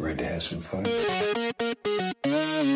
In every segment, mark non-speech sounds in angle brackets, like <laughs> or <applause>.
Ready to have?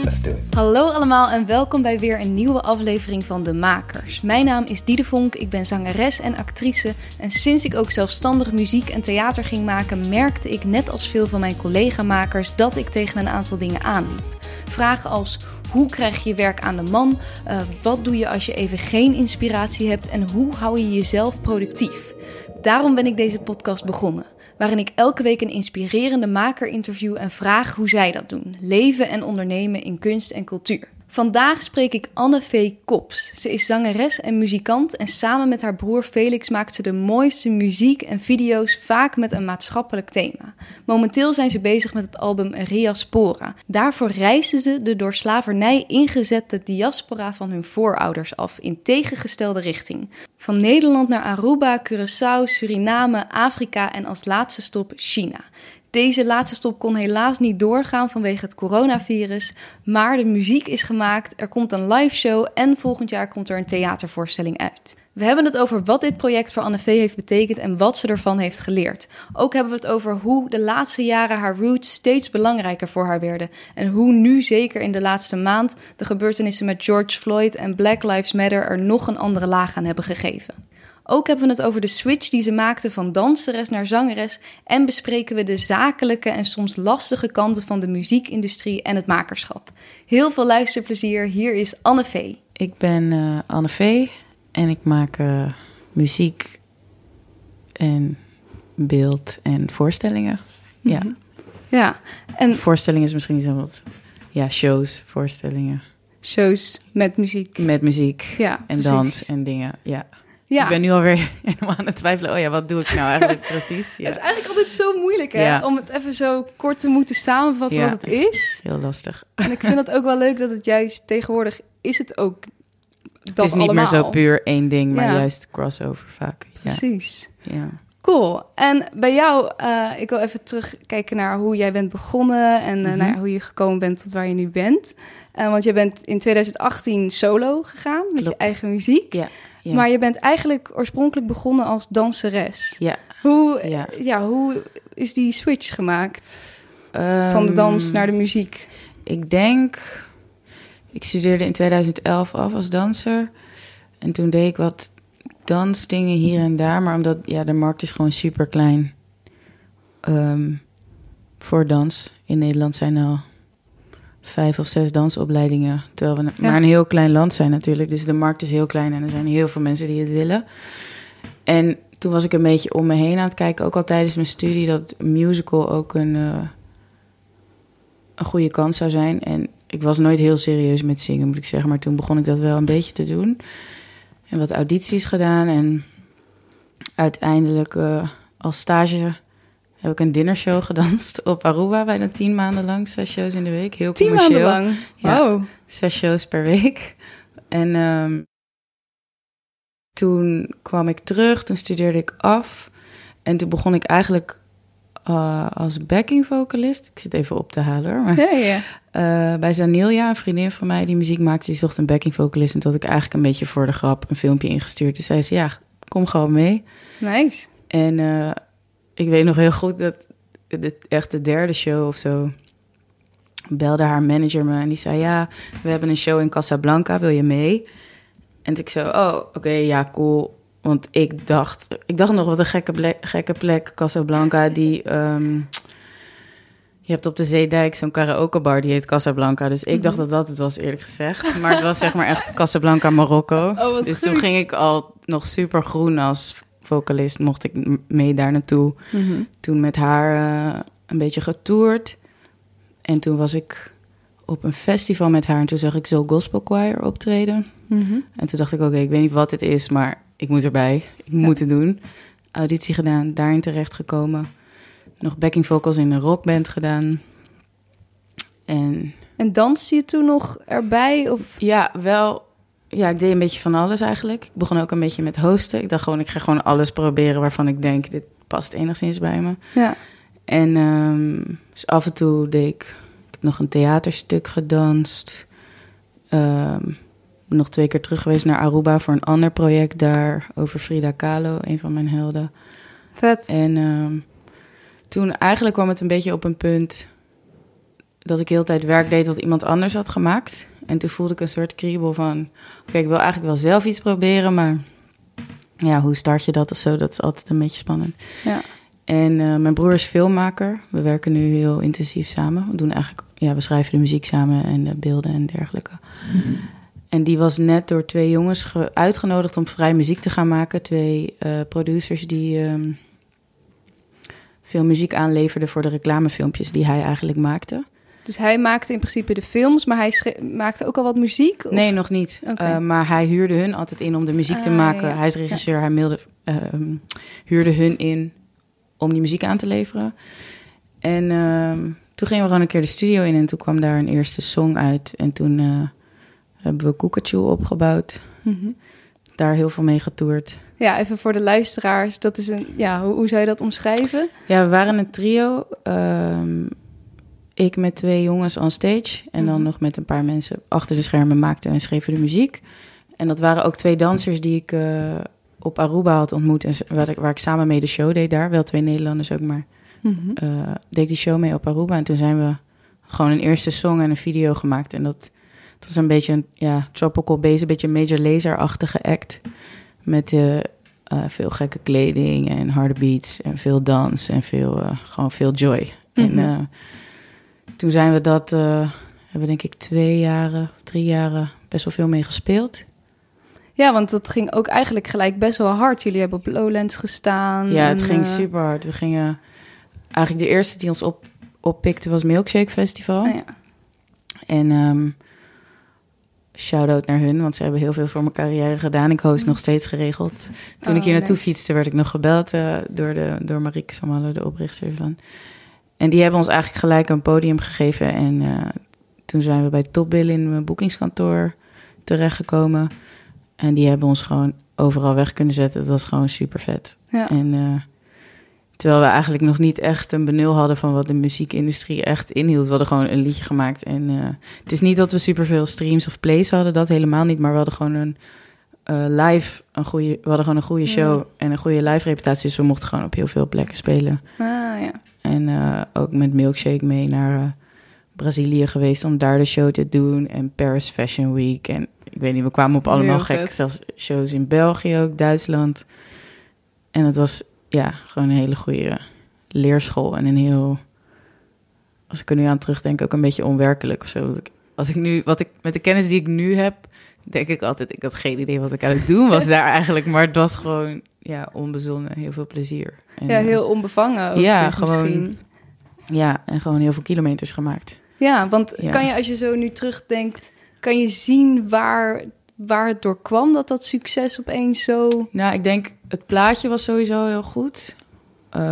Let's do it. Hallo allemaal en welkom bij weer een nieuwe aflevering van De Makers. Mijn naam is Diede Vonk, ik ben zangeres en actrice. En sinds ik ook zelfstandig muziek en theater ging maken, merkte ik net als veel van mijn collega-makers dat ik tegen een aantal dingen aanliep. Vragen als hoe krijg je werk aan de man? Uh, wat doe je als je even geen inspiratie hebt? En hoe hou je jezelf productief? Daarom ben ik deze podcast begonnen waarin ik elke week een inspirerende maker interview en vraag hoe zij dat doen: leven en ondernemen in kunst en cultuur. Vandaag spreek ik Anne V. Kops. Ze is zangeres en muzikant en samen met haar broer Felix maakt ze de mooiste muziek en video's, vaak met een maatschappelijk thema. Momenteel zijn ze bezig met het album Riaspora. Daarvoor reizen ze de door slavernij ingezette diaspora van hun voorouders af in tegengestelde richting. Van Nederland naar Aruba, Curaçao, Suriname, Afrika en als laatste stop China. Deze laatste stop kon helaas niet doorgaan vanwege het coronavirus, maar de muziek is gemaakt, er komt een live show en volgend jaar komt er een theatervoorstelling uit. We hebben het over wat dit project voor Anne V heeft betekend en wat ze ervan heeft geleerd. Ook hebben we het over hoe de laatste jaren haar roots steeds belangrijker voor haar werden en hoe nu zeker in de laatste maand de gebeurtenissen met George Floyd en Black Lives Matter er nog een andere laag aan hebben gegeven. Ook hebben we het over de switch die ze maakte van danseres naar zangeres en bespreken we de zakelijke en soms lastige kanten van de muziekindustrie en het makerschap. Heel veel luisterplezier, hier is Anne V. Ik ben uh, Anne V en ik maak uh, muziek en beeld en voorstellingen. Ja. Mhm. Ja, en voorstellingen is misschien niet zo wat. Ja, shows, voorstellingen. Shows met muziek. Met muziek. Ja, en precies. dans en dingen. Ja. Ja. Ik ben nu alweer <laughs> helemaal aan het twijfelen. Oh ja, wat doe ik nou eigenlijk <laughs> precies? Ja. Het is eigenlijk altijd zo moeilijk, hè? Ja. Om het even zo kort te moeten samenvatten Ja. wat het is. Heel lastig. En ik vind het ook wel leuk dat het juist tegenwoordig is het ook dat het is niet allemaal. meer zo puur één ding, maar juist crossover vaak. Precies. ja. Cool. En bij jou, eh, ik wil even terugkijken naar hoe jij bent begonnen en eh, Mhm. naar hoe je gekomen bent tot waar je nu bent. Eh, want je bent in 2018 solo gegaan met je eigen muziek. Ja. ja. Maar je bent eigenlijk oorspronkelijk begonnen als danseres. ja. Hoe, Ja. ja, hoe is die switch gemaakt van de Ehm, dans naar de muziek? Ik denk, ik studeerde in 2011 af als danser. En toen deed ik wat dansdingen hier en daar. Maar omdat, ja, de markt is gewoon super klein voor dans. In Nederland zijn er al vijf of zes dansopleidingen. Terwijl we Ja. maar een heel klein land zijn natuurlijk. Dus de markt is heel klein en er zijn heel veel mensen die het willen. En toen was ik een beetje om me heen aan het kijken, ook al tijdens mijn studie, dat musical ook een, eh, een goede kans zou zijn. En ik was nooit heel serieus met zingen, moet ik zeggen. Maar toen begon ik dat wel een beetje te doen. En wat audities gedaan. En uiteindelijk eh, als stage heb ik een dinnershow <laughs> gedanst op Aruba. Bijna tien maanden lang, zes shows in de week. Heel Tien commercieel. maanden lang. Ja. Wow. Zes shows per week. En ehm, toen kwam ik terug, toen studeerde ik af. En toen begon ik eigenlijk eh, als backing vocalist. Ik zit even op te halen hoor. Maar, Ja, ja. eh, bij Zanilia, een vriendin van mij die muziek maakte, die zocht een backing vocalist. En toen had ik eigenlijk een beetje voor de grap een filmpje ingestuurd. Dus zei ze, ja, kom gewoon mee. Nice. En eh, ik weet nog heel goed dat de, echt de derde show of zo belde haar manager me en die zei: Ja, we hebben een show in Casablanca, wil je mee? En ik zo: Oh, oké, ja, cool. Want ik dacht, ik dacht nog wat een gekke plek, gekke plek Casablanca, die. ehm, je hebt op de Zeedijk zo'n karaokebar, die heet Casablanca. Dus ik dacht dat dat het was, eerlijk gezegd. Maar het was zeg maar echt Casablanca, Marokko. Oh, dus toen ging ik al nog super groen als vocalist. Mocht ik mee daar naartoe. Mhm. Toen met haar eh, een beetje getoerd. En toen was ik op een festival met haar. En toen zag ik zo gospel choir optreden. Mhm. En toen dacht ik, oké, ik weet niet wat het is, maar ik moet erbij. Ik moet het doen. Auditie gedaan, daarin terechtgekomen. Nog backing vocals in een rockband gedaan. En En danste je toen nog erbij? Of... ja, wel. Ja, ik deed een beetje van alles eigenlijk. Ik begon ook een beetje met hosten. Ik dacht gewoon, ik ga gewoon alles proberen waarvan ik denk, dit past enigszins bij me. Ja. En ehm, dus af en toe deed ik, ik heb nog een theaterstuk gedanst. Ehm, nog twee keer terug geweest naar Aruba voor een ander project daar over Frida Kahlo, een van mijn helden. Vet. En ehm, toen eigenlijk kwam het een beetje op een punt dat ik heel de tijd werk deed wat iemand anders had gemaakt. En toen voelde ik een soort kriebel van... Oké, ik wil eigenlijk wel zelf iets proberen, maar... Ja, hoe start je dat of zo? Dat is altijd een beetje spannend. Ja. En uh, mijn broer is filmmaker. We werken nu heel intensief samen. We doen eigenlijk, ja, we schrijven de muziek samen en de beelden en dergelijke. Mm -hmm. En die was net door twee jongens uitgenodigd om vrij muziek te gaan maken. Twee uh, producers die um, veel muziek aanleverden voor de reclamefilmpjes die hij eigenlijk maakte. Dus hij maakte in principe de films, maar hij maakte ook al wat muziek? Of? Nee, nog niet. Okay. Uh, maar hij huurde hun altijd in om de muziek te maken. Ja. Hij is regisseur, ja. hij mailde, uh, huurde hun in om die muziek aan te leveren. En toen gingen we gewoon een keer de studio in en toen kwam daar een eerste song uit. En toen hebben we Koekatjoe opgebouwd. Mm -hmm. Daar heel veel mee getoerd. Ja, even voor de luisteraars. Dat is een, ja, hoe, hoe zou je dat omschrijven? Ja, we waren een trio. Um, ik met twee jongens on stage. En dan mm -hmm. nog met een paar mensen achter de schermen maakten en schreven de muziek. En dat waren ook twee dansers die ik uh, op Aruba had ontmoet. En waar ik, waar ik samen mee de show deed daar. Wel twee Nederlanders ook, maar mm -hmm. uh, deed die show mee op Aruba. En toen zijn we gewoon een eerste song en een video gemaakt. En dat, het was een beetje een ja, tropical base, een beetje een major laser-achtige act. Met uh, veel gekke kleding en harde beats en veel dans en veel, uh, gewoon veel joy. Mm -hmm. En toen zijn we dat, hebben we denk ik twee jaren, drie jaren best wel veel mee gespeeld. Ja, want dat ging ook eigenlijk gelijk best wel hard. Jullie hebben op Lowlands gestaan. Ja, het en, ging super hard. We gingen, eigenlijk de eerste die ons op, oppikte was Milkshake Festival. Oh ja. En um, shout-out naar hun, want ze hebben heel veel voor mijn carrière gedaan. Ik host nog steeds geregeld. Toen Oh, ik hier naartoe nice. fietste, werd ik nog gebeld uh, door, de, door Marieke Samalle, de oprichter ervan. En die hebben ons eigenlijk gelijk een podium gegeven. En uh, toen zijn we bij Topbill in mijn boekingskantoor terechtgekomen. En die hebben ons gewoon overal weg kunnen zetten. Het was gewoon super vet. Ja. En uh, terwijl we eigenlijk nog niet echt een benul hadden van wat de muziekindustrie echt inhield. We hadden gewoon een liedje gemaakt. En uh, het is niet dat we superveel streams of plays hadden, dat helemaal niet. Maar we hadden gewoon een uh, live, een goede, we hadden gewoon een goede show Ja. en een goede live reputatie. Dus we mochten gewoon op heel veel plekken spelen. Ah, ja. En uh, ook met Milkshake mee naar Brazilië geweest om daar de show te doen. En Paris Fashion Week. En ik weet niet, we kwamen op allemaal Heel gek. vet. Zelfs shows in België ook, Duitsland. En het was ja, gewoon een hele goede leerschool. En een heel, als ik er nu aan terugdenk, ook een beetje onwerkelijk of zo. Als ik nu, wat ik, met de kennis die ik nu heb, denk ik altijd, ik had geen idee wat ik aan het doen was daar <laughs> eigenlijk. Maar het was gewoon, ja, onbezonnen, heel veel plezier. En, ja, uh, heel onbevangen ook ja, dus gewoon- misschien. Ja, en gewoon heel veel kilometers gemaakt. Ja, want Ja. kan je als je zo nu terugdenkt, kan je zien waar, waar het door kwam dat dat succes opeens zo... Nou, ik denk, het plaatje was sowieso heel goed. Uh,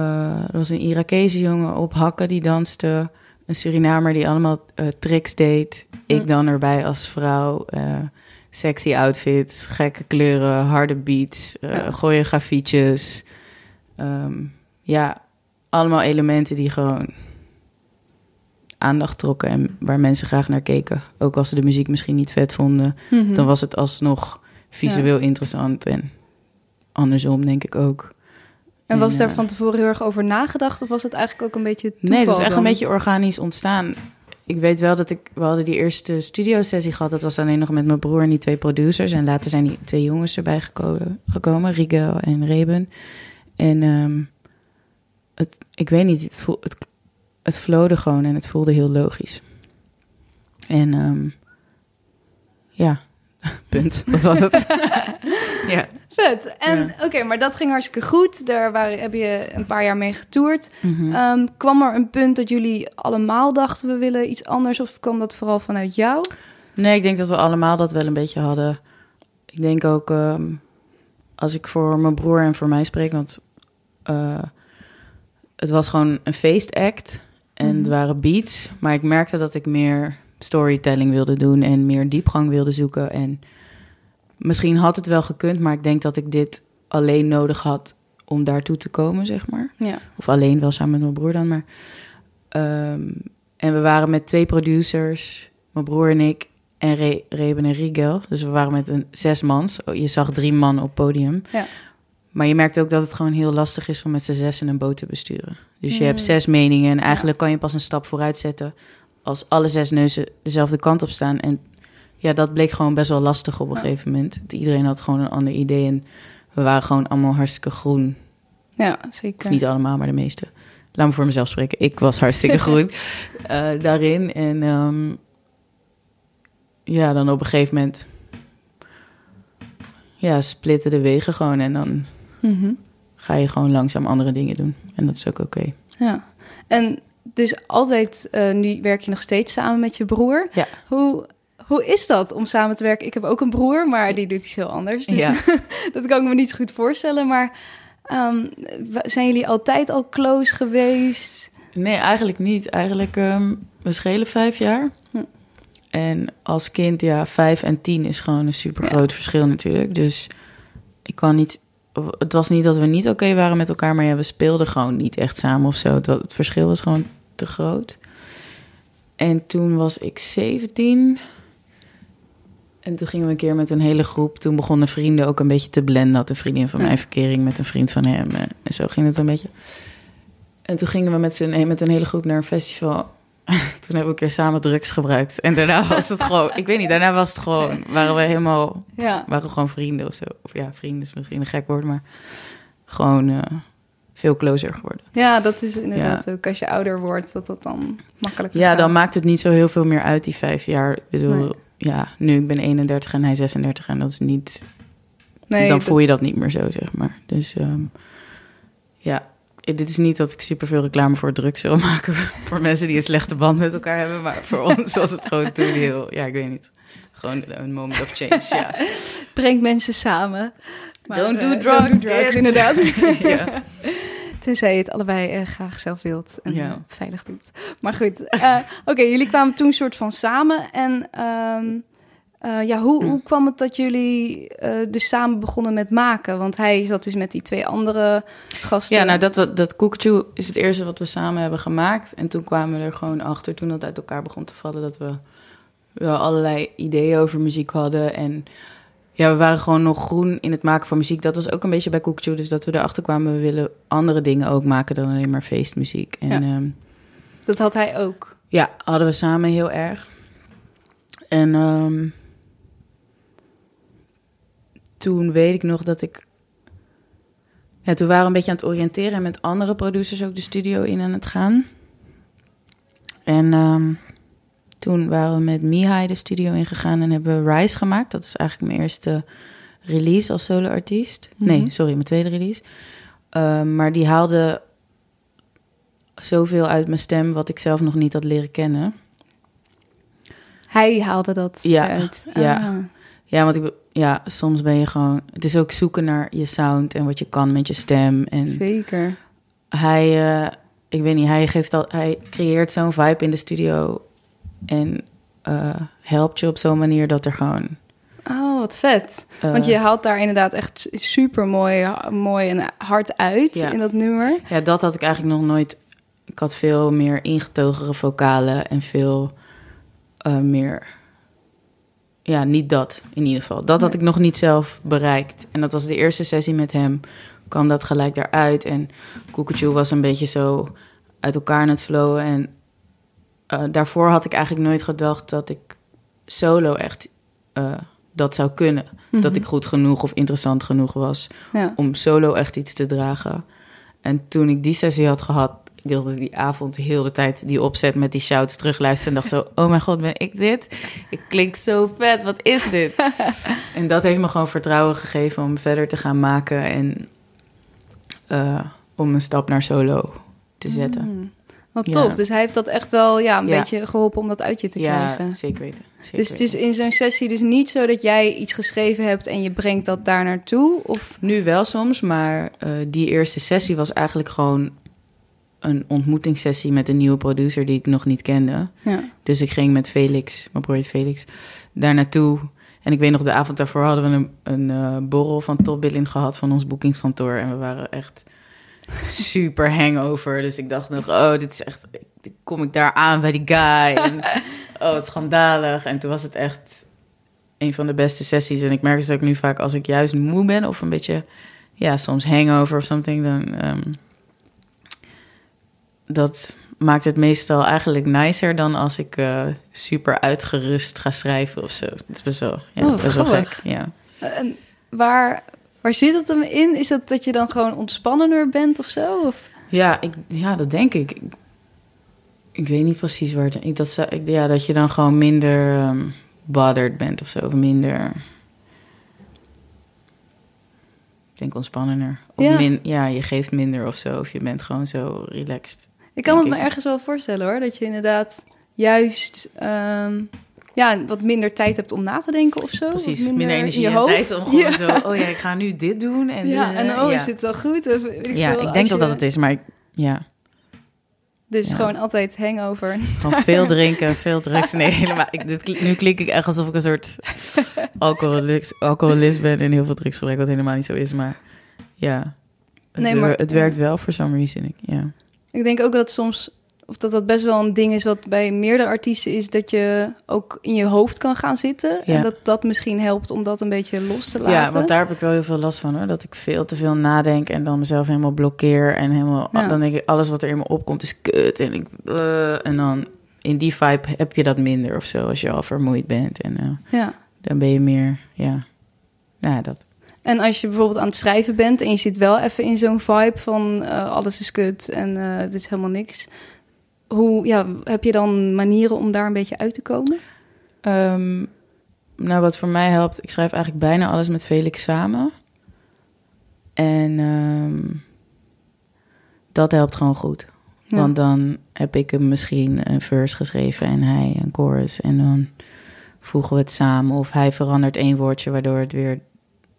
er was een Irakese jongen op hakken die danste. Een Surinamer die allemaal uh, tricks deed. Ik Hm. dan erbij als vrouw. Uh, sexy outfits, gekke kleuren, harde beats, Ja. choreografietjes. Um, ja, allemaal elementen die gewoon aandacht trokken en waar mensen graag naar keken. Ook als ze de muziek misschien niet vet vonden, Mhm. dan was het alsnog visueel interessant en andersom denk ik ook. En was en, daar eh, van tevoren heel erg over nagedacht of was het eigenlijk ook een beetje toeval Nee, het is echt dan? een beetje organisch ontstaan. Ik weet wel dat ik... We hadden die eerste studiosessie gehad. Dat was alleen nog met mijn broer en die twee producers. En later zijn die twee jongens erbij gekomen, gekomen Rigel en Reben. En um, het, ik weet niet, het, voel, het, het flowde gewoon en het voelde heel logisch. En um, ja, <laughs> punt. Dat was het. <laughs> ja. Vet. En Ja. oké, maar dat ging hartstikke goed. Daar waren, heb je een paar jaar mee getoerd. Ehm, kwam er een punt dat jullie allemaal dachten we willen iets anders of kwam dat vooral vanuit jou? Nee, ik denk dat we allemaal dat wel een beetje hadden. Ik denk ook, um, als ik voor mijn broer en voor mij spreek, want uh, het was gewoon een feestact en Mhm. het waren beats. Maar ik merkte dat ik meer storytelling wilde doen en meer diepgang wilde zoeken. En misschien had het wel gekund, maar ik denk dat ik dit alleen nodig had om daartoe te komen, zeg maar. Ja. Of alleen wel samen met mijn broer dan, maar... Um, en we waren met twee producers, mijn broer en ik, en Re Reben en Rigel. Dus we waren met een zes mans. Je zag drie man op podium. Ja. Maar je merkt ook dat het gewoon heel lastig is om met z'n zes in een boot te besturen. Dus je Mm. hebt zes meningen en eigenlijk kan je pas een stap vooruit zetten als alle zes neuzen dezelfde kant op staan. En ja, dat bleek gewoon best wel lastig op een Ja. gegeven moment. Iedereen had gewoon een ander idee en we waren gewoon allemaal hartstikke groen. Ja, Of zeker. niet allemaal, maar de meeste. Laat me voor mezelf spreken. Ik was hartstikke <laughs> groen eh, daarin. En ehm, ja, dan op een gegeven moment... Ja, splitten de wegen gewoon. En dan Mhm. ga je gewoon langzaam andere dingen doen. En dat is ook oké. Ja. En dus altijd, eh, nu werk je nog steeds samen met je broer. Ja. Hoe, hoe is dat om samen te werken? Ik heb ook een broer, maar die doet iets heel anders. Dus Ja. <laughs> dat kan ik me niet zo goed voorstellen. Maar ehm, zijn jullie altijd al close geweest? Nee, eigenlijk niet. Eigenlijk, ehm, we schelen vijf jaar. Hm. En als kind, ja, vijf en tien is gewoon een super groot verschil natuurlijk. Dus ik kan niet... Het was niet dat we niet oké waren met elkaar, maar ja, we speelden gewoon niet echt samen of zo. Het, verschil was gewoon te groot. En toen was ik 17. En toen gingen we een keer met een hele groep. Toen begonnen vrienden ook een beetje te blenden. Had een vriendin van mij verkering met een vriend van hem. eh, En zo ging het een beetje. En toen gingen we met, z'n, met een hele groep naar een festival. <laughs> toen hebben we een keer samen drugs gebruikt. En daarna was het gewoon... Ik weet niet, daarna was het gewoon... Waren we helemaal... Ja. Waren we gewoon vrienden of zo. Of ja, vrienden is misschien een gek woord, maar... Gewoon eh, veel closer geworden. ja, dat is inderdaad ook als je ouder wordt, dat dat dan makkelijker Ja, gaat. dan maakt het niet zo heel veel meer uit, die vijf jaar. Ik bedoel, Nee. ja, nu ik ben 31 en hij 36 en dat is niet... Nee, dan dat- voel je dat niet meer zo, zeg maar. Dus ehm, ja, dit is niet dat ik superveel reclame voor drugs wil <laughs> maken... voor mensen die een slechte band met elkaar hebben. Maar voor ons <laughs> was het gewoon toen heel... Ja, ik weet niet. Gewoon een moment of change, ja. <laughs> brengt mensen samen. Don't do eh, drugs, drugs, kids. inderdaad. ja. Tenzij je het allebei eh, graag zelf wilt en veilig doet. Maar goed, eh, oké, jullie kwamen toen soort van samen. En ehm, eh, ja, hoe, Hm. hoe kwam het dat jullie eh, dus samen begonnen met maken? Want hij zat dus met die twee andere gasten. Ja, nou dat, dat Koekatjoe is het eerste wat we samen hebben gemaakt. En toen kwamen we er gewoon achter, toen dat uit elkaar begon te vallen, dat we wel allerlei ideeën over muziek hadden. En ja, we waren gewoon nog groen in het maken van muziek. Dat was ook een beetje bij Koekatjoe, dus dat we erachter kwamen, we willen andere dingen ook maken dan alleen maar feestmuziek. En Ja. ja, Dat had hij ook. ja hadden we samen heel erg. En ehm, toen weet ik nog dat ik ja, toen waren we een beetje aan het oriënteren en met andere producers ook de studio in aan het gaan. En ehm, toen waren we met Mihai de studio ingegaan en hebben we Rise gemaakt. Dat is eigenlijk mijn eerste release als solo-artiest. Mhm. Nee, sorry, mijn tweede release. Ehm, maar die haalde zoveel uit mijn stem wat ik zelf nog niet had leren kennen. Hij haalde dat Ja, uit. ja. Ah. Ja, want ik, ja, soms ben je gewoon... Het is ook zoeken naar je sound en wat je kan met je stem. En Zeker. hij, eh, ik weet niet, hij, geeft al, hij creëert zo'n vibe in de studio en eh, helpt je op zo'n manier dat er gewoon. Oh, wat vet. eh, Want je haalt daar inderdaad echt super mooi, mooi en hard uit Ja. in dat nummer. Ja, dat had ik eigenlijk nog nooit. Ik had veel meer ingetogenere vocalen en veel meer. Ja, niet dat in ieder geval. Dat had ik nog niet zelf bereikt. En dat was de eerste sessie met hem. kwam dat gelijk daaruit. En Koekatjoe was een beetje zo uit elkaar aan het flowen. En eh, daarvoor had ik eigenlijk nooit gedacht dat ik solo echt eh, dat zou kunnen. Dat ik goed genoeg of interessant genoeg was Ja. om solo echt iets te dragen. En toen ik die sessie had gehad, ik wilde die avond heel de tijd die opzet met die shouts terugluisteren. En dacht zo, oh mijn god, ben ik dit? Ik klink zo vet, wat is dit? <laughs> en dat heeft me gewoon vertrouwen gegeven om verder te gaan maken en eh, om een stap naar solo te zetten. Mm. Wat Ja. tof. Dus hij heeft dat echt wel ja, een Ja. beetje geholpen om dat uit je te ja, krijgen. zeker weten. Zeker Dus het is in zo'n sessie dus niet zo dat jij iets geschreven hebt en je brengt dat daar naartoe? Of Nu wel soms, maar eh, die eerste sessie was eigenlijk gewoon een ontmoetingssessie met een nieuwe producer die ik nog niet kende. ja. Dus ik ging met Felix, mijn broer heet Felix, daar naartoe. En ik weet nog, de avond daarvoor hadden we een, een eh, borrel van Top Billing gehad van ons boekingskantoor. En we waren echt super <laughs> hangover. Dus ik dacht nog, oh, dit is echt... Kom ik daar aan bij die guy? En, <laughs> oh, het is schandalig. En toen was het echt een van de beste sessies. En ik merk dus ik nu vaak, als ik juist moe ben... of een beetje, ja, soms hangover of something... dan... ehm, dat maakt het meestal eigenlijk nicer dan als ik eh, super uitgerust ga schrijven of zo. Het is best wel, ja, Oh, best wel gek. Ja. En waar, waar zit het hem in? Is dat dat je dan gewoon ontspannender bent of zo? Of? Ja, ik, ja, dat denk ik. ik. ik weet niet precies waar het... Ik, dat, zou- ik, ja, dat je dan gewoon minder ehm bothered bent of zo. Of minder... Ik denk ontspannender. Of Ja. min, ja, je geeft minder of zo. Of je bent gewoon zo relaxed. Ik kan het me ergens wel voorstellen hoor. Dat je inderdaad juist ehm, ja, wat minder tijd hebt om na te denken of zo. Precies, minder, in energie je en hoofd. tijd om gewoon ja. zo... Oh ja, ik ga nu dit doen. En, ja, eh, en oh, ja. is dit wel goed? Of, ik Ja, veel, ik denk dat je- dat het is, maar ik, ja, Dus Ja. gewoon altijd hangover. gewoon veel <laughs> drinken, veel drugs. Nee, helemaal. Ik, dit, nu klink ik echt alsof ik een soort alcoholist, alcoholist ben en heel veel drugs gebruik, wat helemaal niet zo is. Maar ja, het, Nee, maar- het werkt wel voor some reason. Ik, ja. Ik denk ook dat soms, of dat dat best wel een ding is wat bij meerdere artiesten is, dat je ook in je hoofd kan gaan zitten. Ja. En dat dat misschien helpt om dat een beetje los te laten. ja, want daar heb ik wel heel veel last van hoor. Dat ik veel te veel nadenk en dan mezelf helemaal blokkeer. En helemaal, Ja. dan denk ik, alles wat er in me opkomt is kut. En, ik, eh, en dan in die vibe heb je dat minder of zo, als je al vermoeid bent. En eh, Ja. dan ben je meer, ja, ja dat. En als je bijvoorbeeld aan het schrijven bent en je zit wel even in zo'n vibe van eh, alles is kut en eh dit is helemaal niks. Hoe ja, heb je dan manieren om daar een beetje uit te komen? Ehm, nou, wat voor mij helpt, ik schrijf eigenlijk bijna alles met Felix samen. En ehm, dat helpt gewoon goed. Ja. Want dan heb ik hem misschien een verse geschreven en hij een chorus. En dan voegen we het samen. Of hij verandert één woordje, waardoor het weer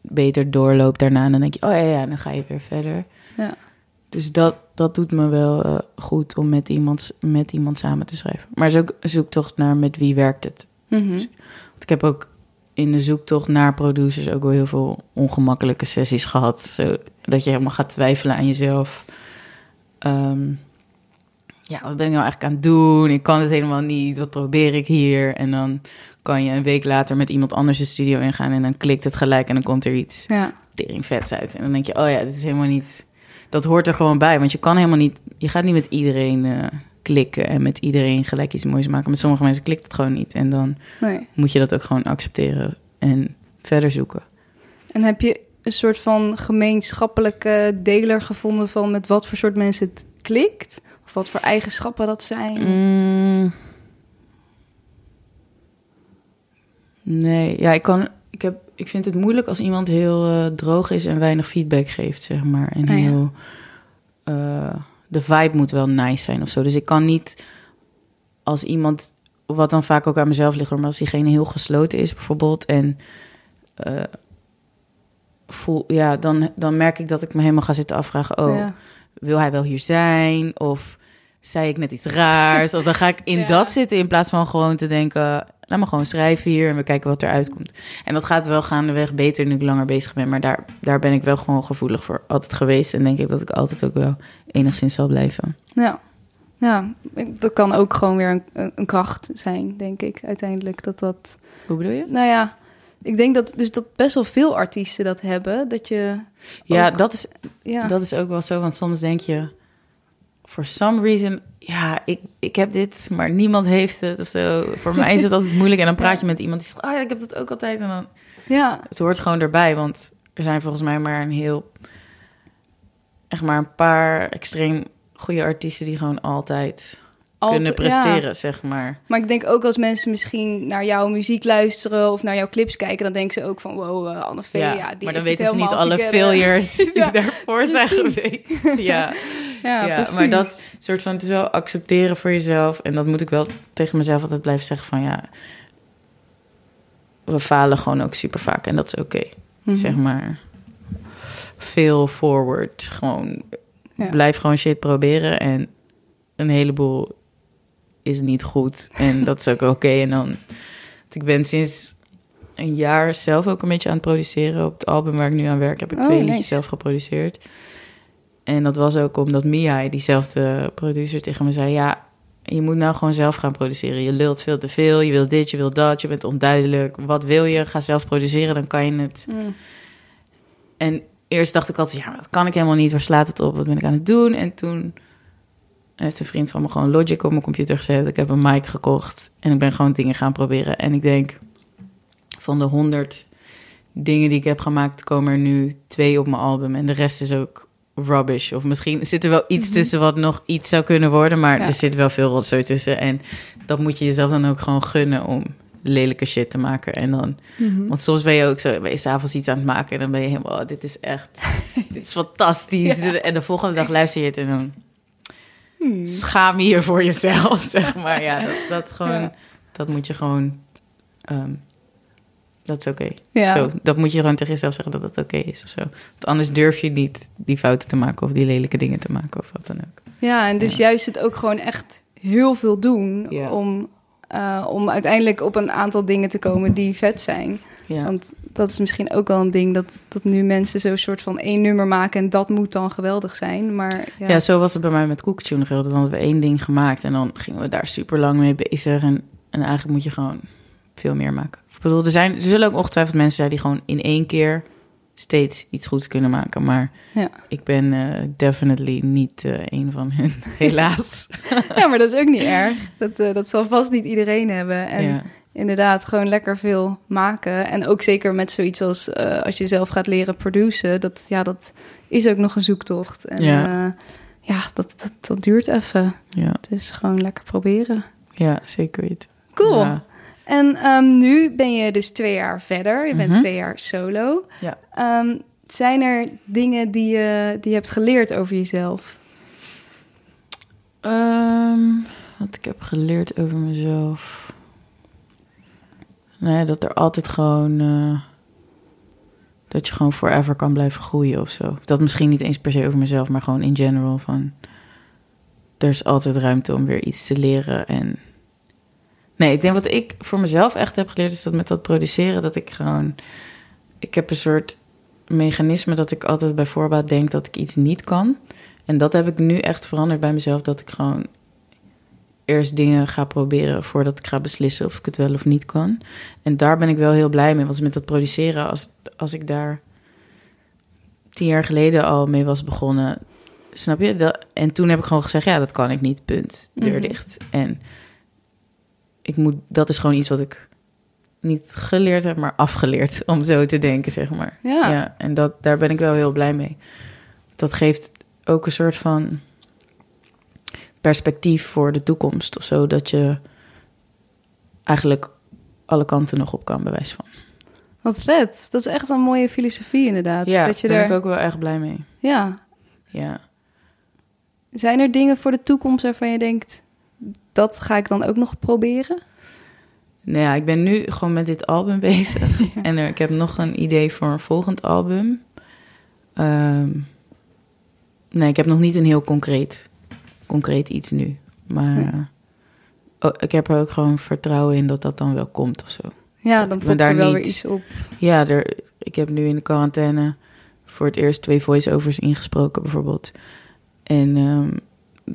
beter doorloopt daarna. En dan denk je, oh ja, ja, dan ga je weer verder. Ja. Dus dat, dat doet me wel eh, goed om met iemand, met iemand samen te schrijven. Maar is ook een zoektocht naar met wie werkt het. Mhm. Want ik heb ook in de zoektocht naar producers ook wel heel veel ongemakkelijke sessies gehad. Zodat je helemaal gaat twijfelen aan jezelf. Ehm, ja, wat ben ik nou eigenlijk aan het doen? Ik kan het helemaal niet. Wat probeer ik hier? En dan kan je een week later met iemand anders de studio ingaan... en dan klikt het gelijk en dan komt er iets Ja. tering vets uit. En dan denk je, oh ja, dit is helemaal niet... Dat hoort er gewoon bij, want je kan helemaal niet... Je gaat niet met iedereen eh, klikken en met iedereen gelijk iets moois maken. Met sommige mensen klikt het gewoon niet. En dan Nee. moet je dat ook gewoon accepteren en verder zoeken. En heb je een soort van gemeenschappelijke deler gevonden van met wat voor soort mensen het klikt? Of wat voor eigenschappen dat zijn? Mm. Nee, ja, ik kan. Ik, heb, ik vind het moeilijk als iemand heel eh, droog is en weinig feedback geeft, zeg maar. En Ah, ja. heel. eh, de vibe moet wel nice zijn of zo. Dus ik kan niet als iemand. Wat dan vaak ook aan mezelf ligt, maar als diegene heel gesloten is, bijvoorbeeld. En. eh, voel, ja, dan, dan merk ik dat ik me helemaal ga zitten afvragen. Oh, Ja. wil hij wel hier zijn? Of zei ik net iets raars? Of dan ga ik in <laughs> Ja. dat zitten in plaats van gewoon te denken... laat me gewoon schrijven hier en we kijken wat eruit komt. En dat gaat wel gaandeweg beter nu ik langer bezig ben. Maar daar, daar ben ik wel gewoon gevoelig voor altijd geweest. En denk ik dat ik altijd ook wel enigszins zal blijven. Ja. ja, dat kan ook gewoon weer een, een- kracht zijn, denk ik, uiteindelijk. Dat dat, Hoe bedoel je? nou ja, ik denk dat, dus dat best wel veel artiesten dat hebben. Dat je, Ja, Ook- dat is, ja, dat is ook wel zo. Want soms denk je... For some reason... Ja, ik, ik heb dit, maar niemand heeft het of zo. Voor mij is het altijd moeilijk. En dan praat je met iemand die zegt... Oh ja, ik heb dat ook altijd. En dan ja, het hoort gewoon erbij, want er zijn volgens mij maar een heel, echt maar een paar extreem goede artiesten die gewoon altijd, kunnen presteren, ja. zeg maar. Maar ik denk ook als mensen misschien naar jouw muziek luisteren of naar jouw clips kijken, dan denken ze ook van wow, eh, Anne Vee, ja, die maar dan weten ze niet alle together. failures <laughs> die Ja, daarvoor zijn geweest. Ja, <laughs> Ja, ja, precies. maar dat soort van, het is wel accepteren voor jezelf. En dat moet ik wel tegen mezelf altijd blijven zeggen van ja, we falen gewoon ook super vaak en dat is oké. Mhm. zeg maar. Veel forward. Gewoon Ja. blijf gewoon shit proberen. En een heleboel is niet goed. En dat is ook oké. En dan. Ik ben sinds een jaar zelf ook een beetje aan het produceren. Op het album waar ik nu aan werk, heb ik Oh, twee nice. liedjes zelf geproduceerd. En dat was ook omdat Mia, diezelfde producer, tegen me zei: Ja, je moet nou gewoon zelf gaan produceren. Je lult veel te veel. Je wil dit, je wil dat. Je bent onduidelijk. Wat wil je? Ga zelf produceren, dan kan je het. Mm. En eerst dacht ik altijd, ja, dat kan ik helemaal niet. Waar slaat het op? Wat ben ik aan het doen? En toen heeft een vriend van me gewoon Logic op mijn computer gezet. Ik heb een mic gekocht en ik ben gewoon dingen gaan proberen. En ik denk van de honderd dingen die ik heb gemaakt, komen er nu twee op mijn album. En de rest is ook rubbish. Of misschien zit er wel iets Mhm. tussen wat nog iets zou kunnen worden. Maar Ja. er zit wel veel rotzooi tussen. En dat moet je jezelf dan ook gewoon gunnen om lelijke shit te maken. En dan, Mhm. want soms ben je ook zo, ben je s'avonds iets aan het maken. En dan ben je helemaal, oh, dit is echt, <laughs> dit is fantastisch. En de volgende dag luister je het en dan Hmm. schaam je je voor jezelf, <laughs> zeg maar. Ja, dat, dat is gewoon, Ja. dat moet je gewoon, ehm, dat is oké. Ja. Zo, dat moet je gewoon tegen jezelf zeggen dat het oké is of zo. Want anders durf je niet die fouten te maken of die lelijke dingen te maken of wat dan ook. Ja, en dus Ja. juist het ook gewoon echt heel veel doen Ja. om, eh, om uiteindelijk op een aantal dingen te komen die vet zijn. Ja, Want dat is misschien ook wel een ding dat, dat nu mensen zo'n soort van één nummer maken en dat moet dan geweldig zijn. Maar ja, ja. zo was het bij mij met Cookie Tune. Dan hadden we één ding gemaakt en dan gingen we daar super lang mee bezig. En, en eigenlijk moet je gewoon veel meer maken. Ik bedoel, er, zijn, er zullen ook ongetwijfeld mensen zijn die gewoon in één keer steeds iets goeds kunnen maken. Maar Ja. ik ben eh, definitely niet eh, een van hen, <laughs> helaas. <laughs> ja, maar dat is ook niet erg. Dat, eh, dat zal vast niet iedereen hebben. En ja. inderdaad, gewoon lekker veel maken. En ook zeker met zoiets als als je zelf gaat leren produceren. Dat, ja, dat is ook nog een zoektocht. En Ja. ja, ja dat, dat, dat duurt even. Ja, Dus gewoon lekker proberen. ja, zeker weten. Cool. Ja. En ehm, nu ben je dus twee jaar verder. Je bent Mhm. twee jaar solo. Ja. Ehm, zijn er dingen die je, die je hebt geleerd over jezelf? Ehm, wat ik heb geleerd over mezelf. Nou ja, dat er altijd gewoon. eh, dat je gewoon forever kan blijven groeien of zo. Dat misschien niet eens per se over mezelf, maar gewoon in general. Van. Er is altijd ruimte om weer iets te leren. En. Nee, ik denk wat ik voor mezelf echt heb geleerd, is dat met dat produceren, dat ik gewoon. Ik heb een soort mechanisme dat ik altijd bij voorbaat denk dat ik iets niet kan. En dat heb ik nu echt veranderd bij mezelf. Dat ik gewoon eerst dingen ga proberen voordat ik ga beslissen of ik het wel of niet kan. En daar ben ik wel heel blij mee. Want met dat produceren, als, als ik daar tien jaar geleden al mee was begonnen, snap je? Dat, en toen heb ik gewoon gezegd, ja, dat kan ik niet, punt. Deur Mhm. dicht. En ik moet, dat is gewoon iets wat ik niet geleerd heb, maar afgeleerd <laughs> om zo te denken, zeg maar. Ja. Ja, en dat, daar ben ik wel heel blij mee. Dat geeft ook een soort van perspectief voor de toekomst of zo. Dat je eigenlijk alle kanten nog op kan, bewijs van. Wat vet. Dat is echt een mooie filosofie inderdaad. Ja, daar ben er, ik ook wel echt blij mee. ja. Ja. Zijn er dingen voor de toekomst waarvan je denkt... dat ga ik dan ook nog proberen? Nou ja, ik ben nu gewoon met dit album <laughs> bezig. En er, ik heb nog een idee voor een volgend album. Ehm, nee, ik heb nog niet een heel concreet, concreet iets nu. Maar oh, ik heb er ook gewoon vertrouwen in dat dat dan wel komt of zo. Ja, Dat dan popt er wel niet- weer iets op. Ja, er, ik heb nu in de quarantaine voor het eerst twee voice-overs ingesproken bijvoorbeeld. En ehm,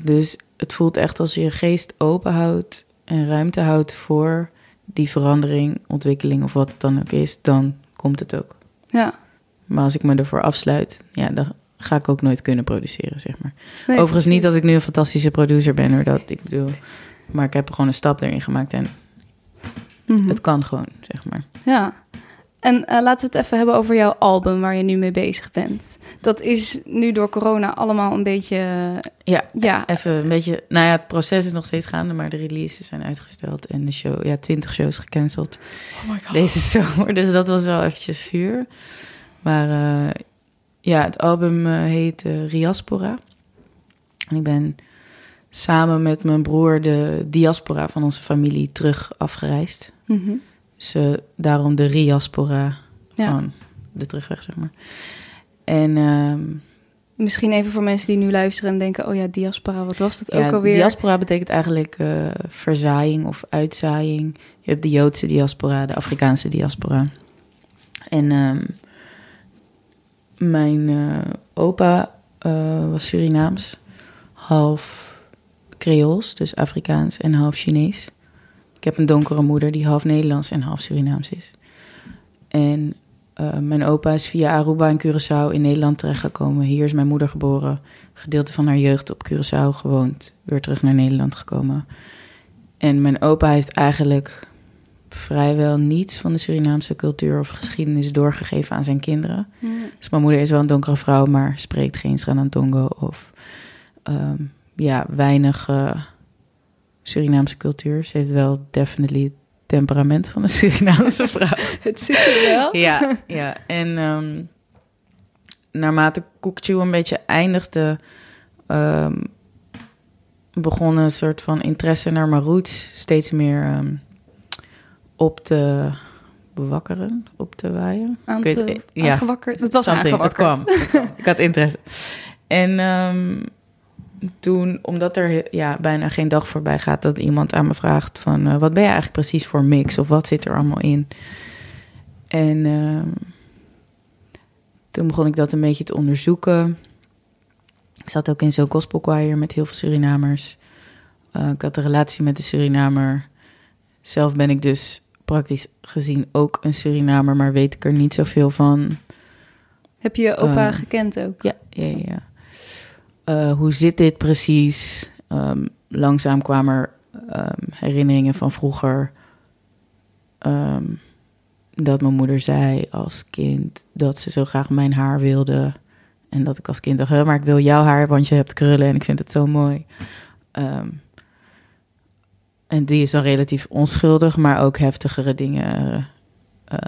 dus het voelt echt als je je geest open houdt en ruimte houdt voor die verandering, ontwikkeling of wat het dan ook is, dan komt het ook. Ja. Maar als ik me ervoor afsluit, ja, dan ga ik ook nooit kunnen produceren, zeg maar. Nee, Overigens niet dat ik nu een fantastische producer ben, hoor, dat ik bedoel. Maar ik heb gewoon een stap erin gemaakt en Mhm. het kan gewoon, zeg maar. Ja. En eh, laten we het even hebben over jouw album waar je nu mee bezig bent. Dat is nu door corona allemaal een beetje... Ja, Ja, Even een beetje, nou ja, het proces is nog steeds gaande, maar de releases zijn uitgesteld en de show, ja, 20 shows gecanceld oh my god. deze zomer. Dus dat was wel eventjes zuur. Maar eh, ja, het album eh, heet eh, Riaspora. En ik ben samen met mijn broer de diaspora van onze familie terug afgereisd. Mhm. Dus eh, daarom de Riaspora Ja. van de terugweg, zeg maar. En ehm, Misschien even voor mensen die nu luisteren en denken... oh ja, diaspora, wat was dat Ja, ook alweer? Diaspora betekent eigenlijk eh, verzaaiing of uitzaaiing. Je hebt de Joodse diaspora, de Afrikaanse diaspora. En ehm, mijn eh, opa eh, was Surinaams, half Creools, dus Afrikaans en half Chinees. Ik heb een donkere moeder die half Nederlands en half Surinaams is. En Uh, mijn opa is via Aruba en Curaçao in Nederland terechtgekomen. Hier is mijn moeder geboren. Gedeelte van haar jeugd op Curaçao gewoond. Weer terug naar Nederland gekomen. En mijn opa heeft eigenlijk vrijwel niets van de Surinaamse cultuur of geschiedenis doorgegeven aan zijn kinderen. Mm. Dus mijn moeder is wel een donkere vrouw, maar spreekt geen Sranantongo of ehm, ja, weinig uh, Surinaamse cultuur. Ze heeft wel definitely het temperament van een Surinaamse <laughs> vrouw. Het zit er wel. ja, <laughs> ja. En ehm, naarmate Koekchu een beetje eindigde, um, begon een soort van interesse naar mijn roots steeds meer um, op te bewakkeren, op te waaien. Aan te, weet- ja. aangewakkerd. Het was aangewakkerd. kwam, het kwam. Ik had interesse. En ehm, toen, omdat er ja, bijna geen dag voorbij gaat dat iemand aan me vraagt van... eh, wat ben je eigenlijk precies voor mix of wat zit er allemaal in? En ehm, toen begon ik dat een beetje te onderzoeken. Ik zat ook in zo'n gospel choir met heel veel Surinamers. Eh, ik had een relatie met de Surinamer. Zelf ben ik dus praktisch gezien ook een Surinamer, maar weet ik er niet zoveel van. Heb je opa Eh, gekend ook? Ja, ja, ja. Eh, hoe zit dit precies? Ehm, langzaam kwamen er ehm, herinneringen van vroeger. ehm, dat mijn moeder zei als kind dat ze zo graag mijn haar wilde. En dat ik als kind dacht, "Hè, maar ik wil jouw haar, want je hebt krullen en ik vind het zo mooi. En die is dan relatief onschuldig, maar ook heftigere dingen eh,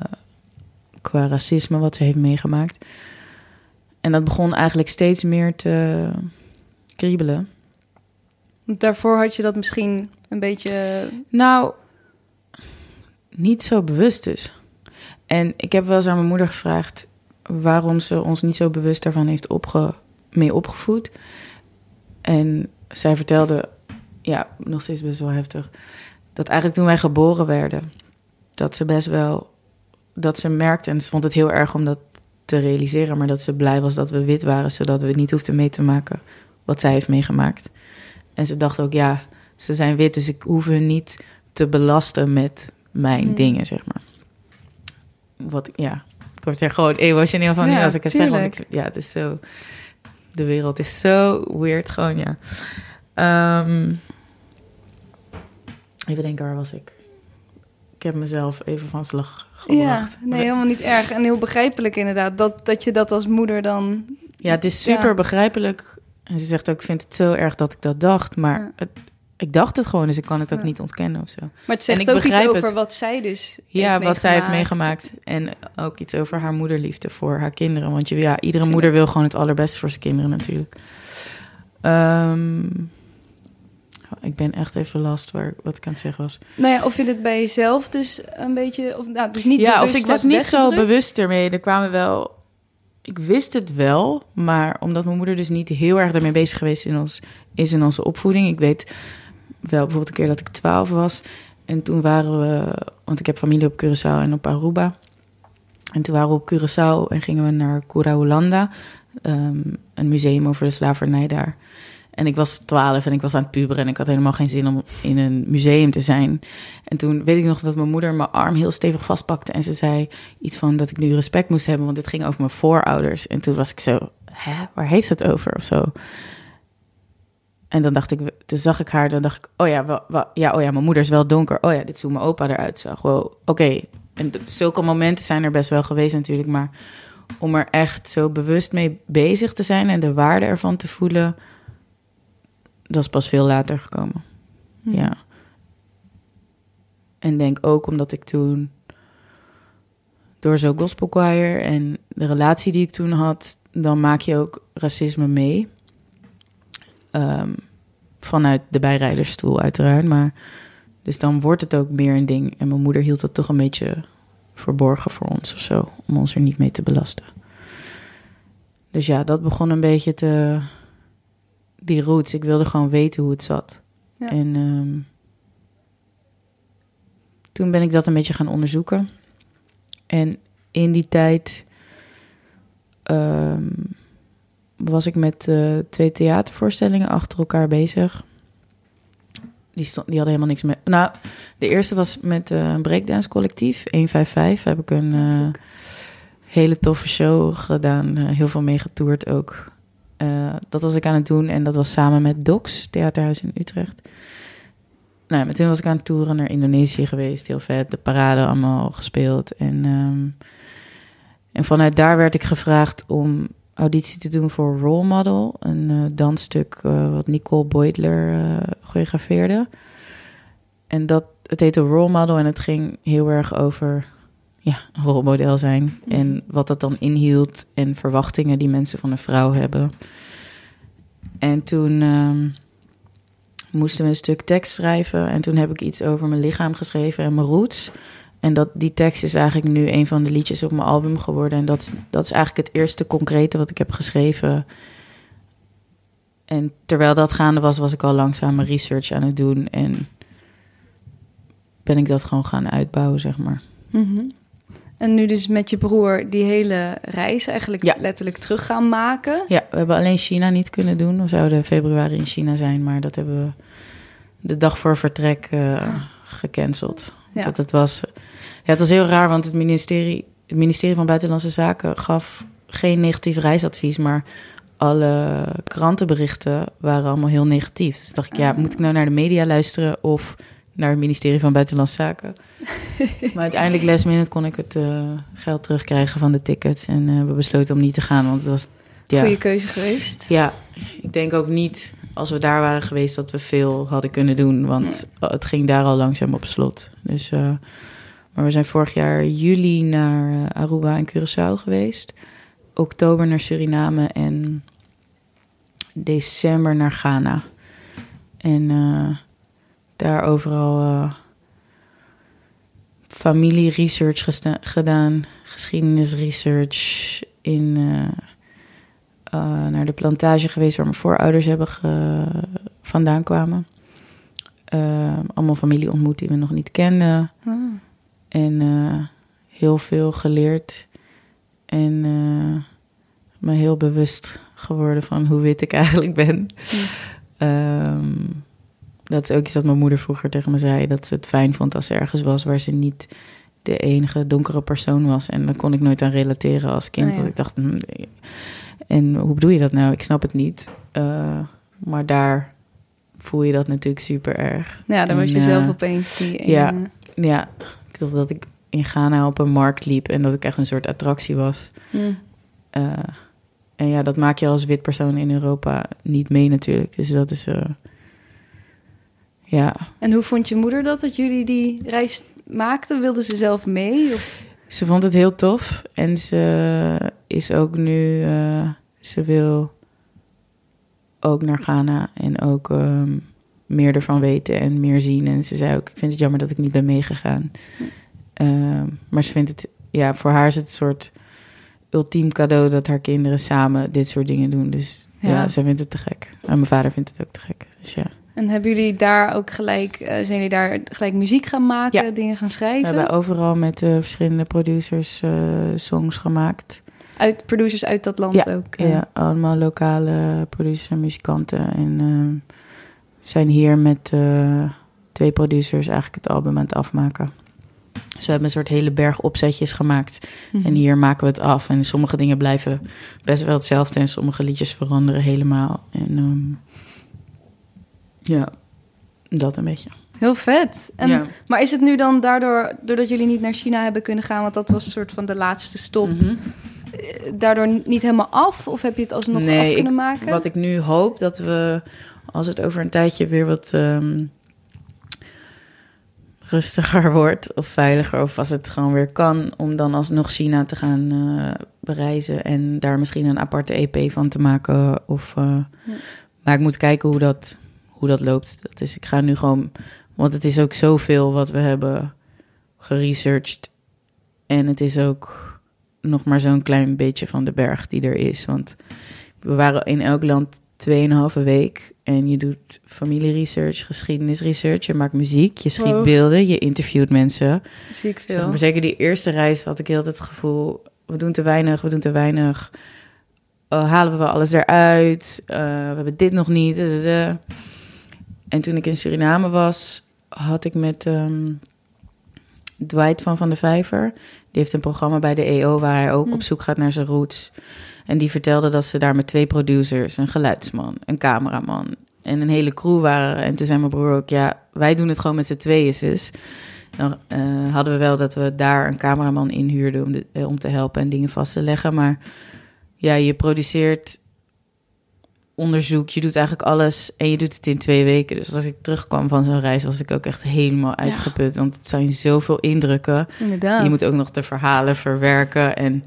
qua racisme wat ze heeft meegemaakt. En dat begon eigenlijk steeds meer te kriebelen. Daarvoor had je dat misschien een beetje... Nou, niet zo bewust dus. En ik heb wel eens aan mijn moeder gevraagd waarom ze ons niet zo bewust daarvan heeft opge mee opgevoed. En zij vertelde, ja, nog steeds best wel heftig, dat eigenlijk toen wij geboren werden, dat ze best wel, dat ze merkte, en ze vond het heel erg om dat te realiseren, maar dat ze blij was dat we wit waren, zodat we niet hoefden mee te maken wat zij heeft meegemaakt. En ze dacht ook, ja, ze zijn wit, dus ik hoef hun niet te belasten met mijn Hmm. dingen, zeg maar. Wat, ja, ik word er gewoon emotioneel van nu Ja, als ik het zeg. Want ik, ja, het is zo, de wereld is zo weird gewoon, ja. Ehm, even denken, waar was ik? Ik heb mezelf even van slag Ja, nee, helemaal niet erg. En heel begrijpelijk inderdaad. Dat, dat je dat als moeder dan... Ja, het is super Ja. begrijpelijk. En ze zegt ook, ik vind het zo erg dat ik dat dacht. Maar Ja. het, ik dacht het gewoon, dus ik kan het ook Ja. niet ontkennen of zo. Maar het zegt ik ook iets over het. wat zij dus Ja, wat zij heeft meegemaakt. En ook iets over haar moederliefde voor haar kinderen. Want je, ja, iedere moeder wil gewoon het allerbeste voor zijn kinderen natuurlijk. Ehm, ik ben echt even last waar, wat ik aan het zeggen was. Nou ja, of je het bij jezelf dus een beetje... Of, nou, dus niet ja, of ik was niet zo bewust ermee. Er kwamen wel... Ik wist het wel, maar omdat mijn moeder dus niet heel erg daarmee bezig geweest in ons, is in onze opvoeding. Ik weet wel bijvoorbeeld een keer dat ik twaalf was. En toen waren we... Want ik heb familie op Curaçao en op Aruba. En toen waren we op Curaçao en gingen we naar Curaholanda. ehm, een museum over de slavernij daar. En ik was twaalf en ik was aan het puberen en ik had helemaal geen zin om in een museum te zijn. En toen weet ik nog dat mijn moeder mijn arm heel stevig vastpakte en ze zei iets van dat ik nu respect moest hebben, want dit ging over mijn voorouders. En toen was ik zo, hè, waar heeft het over of zo? En dan dacht ik, toen zag ik haar, dan dacht ik, oh ja, ja, oh ja, mijn moeder is wel donker. Oh ja, dit is hoe mijn opa eruit zag. Wow, oké. En zulke momenten zijn er best wel geweest natuurlijk, maar om er echt zo bewust mee bezig te zijn en de waarde ervan te voelen, dat is pas veel later gekomen. Hm. Ja. En denk ook omdat ik toen door zo'n gospel choir en de relatie die ik toen had, dan maak je ook racisme mee. Ehm, vanuit de bijrijdersstoel uiteraard, maar dus dan wordt het ook meer een ding. En mijn moeder hield dat toch een beetje verborgen voor ons of zo, om ons er niet mee te belasten. Dus ja, dat begon een beetje te die roots. Ik wilde gewoon weten hoe het zat. Ja. En ehm, toen ben ik dat een beetje gaan onderzoeken. En in die tijd ehm, was ik met eh, twee theatervoorstellingen achter elkaar bezig. Die, stond, die hadden helemaal niks met. Nou, de eerste was met eh, een breakdance collectief, 155. Heb ik een, eh, hele toffe show gedaan. heel veel mee getoerd ook. Eh, dat was ik aan het doen en dat was samen met Docs, Theaterhuis in Utrecht. Nou, ja, met hun was ik aan het toeren naar Indonesië geweest. Heel vet, de parade allemaal gespeeld. En, ehm, en vanuit daar werd ik gevraagd om auditie te doen voor Role Model. Een eh, dansstuk eh, wat Nicole eh choreografeerde. En dat, het heette Role Model en het ging heel erg over ja, een rolmodel zijn. En wat dat dan inhield en verwachtingen die mensen van een vrouw hebben. En toen ehm, moesten we een stuk tekst schrijven. En toen heb ik iets over mijn lichaam geschreven en mijn roots. En dat, die tekst is eigenlijk nu een van de liedjes op mijn album geworden. En dat, is- dat is eigenlijk het eerste concrete wat ik heb geschreven. En terwijl dat gaande was, was ik al langzaam mijn research aan het doen. En ben ik dat gewoon gaan uitbouwen, zeg maar. Mhm. En nu dus met je broer die hele reis eigenlijk Ja. letterlijk terug gaan maken. Ja, we hebben alleen China niet kunnen doen. We zouden februari in China zijn, maar dat hebben we de dag voor vertrek eh, gecanceld. Ja. Dat het was, ja, het was heel raar, want het ministerie, het ministerie van Buitenlandse Zaken gaf geen negatief reisadvies, maar alle krantenberichten waren allemaal heel negatief. Dus dacht ik, ja, Ah. moet ik nou naar de media luisteren of naar het ministerie van Buitenlandse Zaken? <laughs> maar uiteindelijk last minute kon ik het eh, geld terugkrijgen van de tickets en eh, we besloten om niet te gaan, want het was ja, Goede keuze geweest. ja, ik denk ook niet als we daar waren geweest dat we veel hadden kunnen doen. Want het ging daar al langzaam op slot. Dus, eh, maar we zijn vorig jaar juli naar eh, Aruba en Curaçao geweest. Oktober naar Suriname en december naar Ghana. En eh, daar overal eh familie-research gesta- gedaan. Geschiedenis-research in... eh, eh, naar de plantage geweest waar mijn voorouders hebben ge- vandaan kwamen. Allemaal familie ontmoet die we nog niet kenden. Ah. En heel veel geleerd. En me heel bewust geworden van hoe wit ik eigenlijk ben. Dat is ook iets dat mijn moeder vroeger tegen me zei. Dat ze het fijn vond als ze ergens was waar ze niet de enige donkere persoon was. En daar kon ik nooit aan relateren als kind. Oh ja. Want ik dacht, hm, en hoe bedoel je dat nou? Ik snap het niet. Eh, maar daar voel je dat natuurlijk super erg. Ja, dan En, was je eh, zelf opeens die ja. ene- Ja, ik dacht dat ik in Ghana op een markt liep en dat ik echt een soort attractie was. Hm. Eh, en ja, dat maak je als wit persoon in Europa niet mee natuurlijk. Dus dat is... ja, En hoe vond je moeder dat, dat jullie die reis maakten? Wilde ze zelf mee? Of? ze vond het heel tof. En ze is ook nu... eh, ze wil ook naar Ghana en ook ehm, meer ervan weten en meer zien. En ze zei ook, ik vind het jammer dat ik niet ben meegegaan. Ehm, maar ze vindt het... Ja, voor haar is het een soort ultiem cadeau dat haar kinderen samen dit soort dingen doen. Dus ja, Ja. zij vindt het te gek. En mijn vader vindt het ook te gek. Dus ja. En hebben jullie daar ook gelijk, eh, zijn jullie daar gelijk muziek gaan maken, Ja. dingen gaan We schrijven? hebben overal met eh, verschillende producers eh, songs gemaakt. Uit producers uit dat land Ja, ook. Ja, allemaal lokale producers en muzikanten. En ehm, we zijn hier met twee producers eigenlijk het album aan het afmaken. Dus we hebben een soort hele berg opzetjes gemaakt. Mhm. En hier maken we het af. En sommige dingen blijven best wel hetzelfde. En sommige liedjes veranderen helemaal. En ehm, ja, dat een beetje. Heel vet. En, ja. Maar is het nu dan daardoor, doordat jullie niet naar China hebben kunnen gaan, want dat was een soort van de laatste stop, Mhm. eh, daardoor niet helemaal af? Of heb je het alsnog Nee, af kunnen maken? Wat ik nu hoop dat we, als het over een tijdje weer wat ehm, rustiger <laughs> wordt of veiliger, of als het gewoon weer kan, om dan alsnog China te gaan eh, bereizen en daar misschien een aparte EP van te maken. Of, eh, Ja. Maar ik moet kijken hoe dat, hoe dat loopt. Dat is, ik ga nu gewoon, want het is ook zoveel wat we hebben geresearched. En het is ook nog maar zo'n klein beetje van de berg die er is. Want we waren in elk land 2,5 week. En je doet familieresearch, geschiedenisresearch. Je maakt muziek, je schiet Wow. beelden, je interviewt mensen. Zie ik Zeg veel. maar zeker die eerste reis had ik heel het gevoel... we doen te weinig, we doen te weinig. Oh, halen we wel alles eruit? Eh, we hebben dit nog niet. da, da. En toen ik in Suriname was, had ik met... ehm, Dwight van Van de Vijver. Die heeft een programma bij de EO waar hij ook Hm. op zoek gaat naar zijn roots. En die vertelde dat ze daar met twee producers, een geluidsman, een cameraman en een hele crew waren. En toen zei mijn broer ook, ja, wij doen het gewoon met z'n tweeën, zus. Dan eh, hadden we wel dat we daar een cameraman inhuurden om, de, eh, om te helpen en dingen vast te leggen. Maar ja, je produceert onderzoek, je doet eigenlijk alles en je doet het in twee weken. Dus als ik terugkwam van zo'n reis, was ik ook echt helemaal uitgeput. Want het zijn zoveel indrukken. Inderdaad. Je moet ook nog de verhalen verwerken en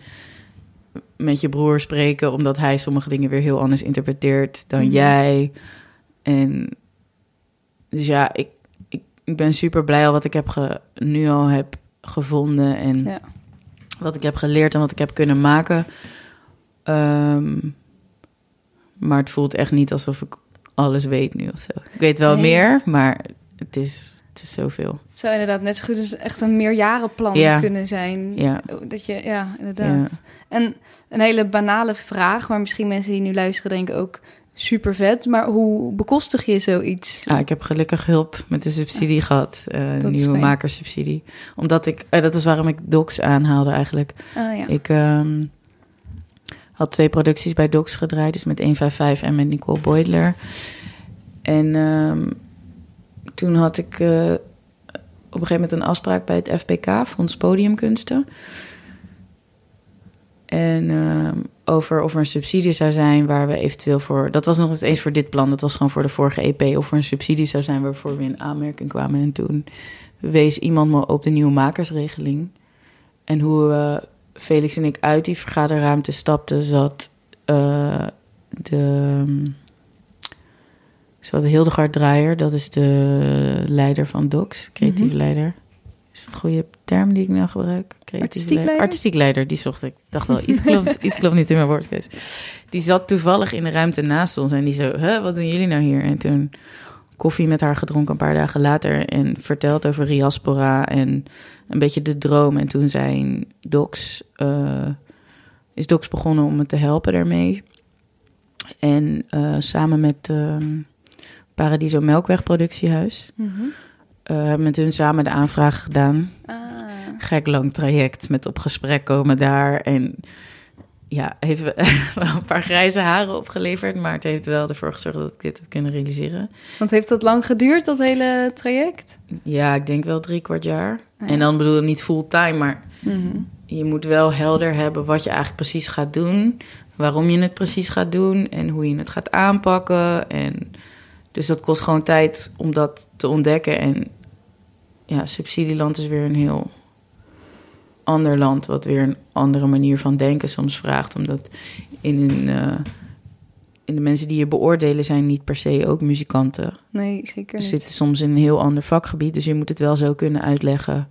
met je broer spreken, omdat hij sommige dingen weer heel anders interpreteert dan Mhm. jij. En dus ja, ik, ik, ik ben super blij al wat ik heb ge, nu al heb gevonden en Ja. wat ik heb geleerd en wat ik heb kunnen maken. Ehm, maar het voelt echt niet alsof ik alles weet nu of zo. Ik weet wel Nee. meer, maar het is, het is zoveel. Het zou inderdaad net zo goed als echt een meerjarenplan Ja. kunnen zijn. Ja. Dat je, ja, inderdaad. En een hele banale vraag, maar misschien mensen die nu luisteren denken ook super vet. Maar hoe bekostig je zoiets? Ja, ik heb gelukkig hulp met de subsidie gehad. Dat een is nieuwe fijn. makerssubsidie. Omdat ik, eh, dat is waarom ik Docs aanhaalde eigenlijk. Ah, ja. Ik ehm, had twee producties bij Docs gedraaid. Dus met 155 en met Nicole Boydler. En ehm, toen had ik eh, op een gegeven moment een afspraak bij het FPK, Fonds Podiumkunsten. En ehm, over of er een subsidie zou zijn waar we eventueel voor... Dat was nog niet eens voor dit plan, dat was gewoon voor de vorige EP. Of er een subsidie zou zijn waarvoor we in aanmerking kwamen. En toen wees iemand me op de nieuwe makersregeling. En hoe eh, Felix en ik uit die vergaderruimte stapten, zat eh, de... Zat Hildegard Draaier, dat is de leider van DOCS, creatief Mhm. leider. Is dat een goede term die ik nou gebruik? Creatief Artistiek leider? Artistiek leider, die zocht ik. dacht wel, iets klopt, <laughs> iets klopt niet in mijn woordkeus. Die zat toevallig in de ruimte naast ons en die zo, huh, wat doen jullie nou hier? En toen koffie met haar gedronken een paar dagen later en verteld over Riaspora en een beetje de droom. En toen zijn Docs, eh, is Docs begonnen om me te helpen daarmee. En eh, samen met ehm, Paradiso Melkweg Productiehuis hebben we met hun samen de aanvraag gedaan Ah, gek lang traject met op gesprek komen daar. En ja, heeft <laughs> wel een paar grijze haren opgeleverd. Maar het heeft wel ervoor gezorgd dat ik dit heb kunnen realiseren. want heeft dat lang geduurd, dat hele traject? Ja, ik denk wel drie kwart jaar. Ah, ja. En dan bedoel ik niet fulltime, maar Mhm. je moet wel helder hebben wat je eigenlijk precies gaat doen. Waarom je het precies gaat doen en hoe je het gaat aanpakken. En dus dat kost gewoon tijd om dat te ontdekken. En ja, subsidieland is weer een heel ander land, wat weer een andere manier van denken soms vraagt. Omdat in, een, eh, in de mensen die je beoordelen zijn niet per se ook muzikanten. Nee, zeker Ze niet. zitten soms in een heel ander vakgebied. Dus je moet het wel zo kunnen uitleggen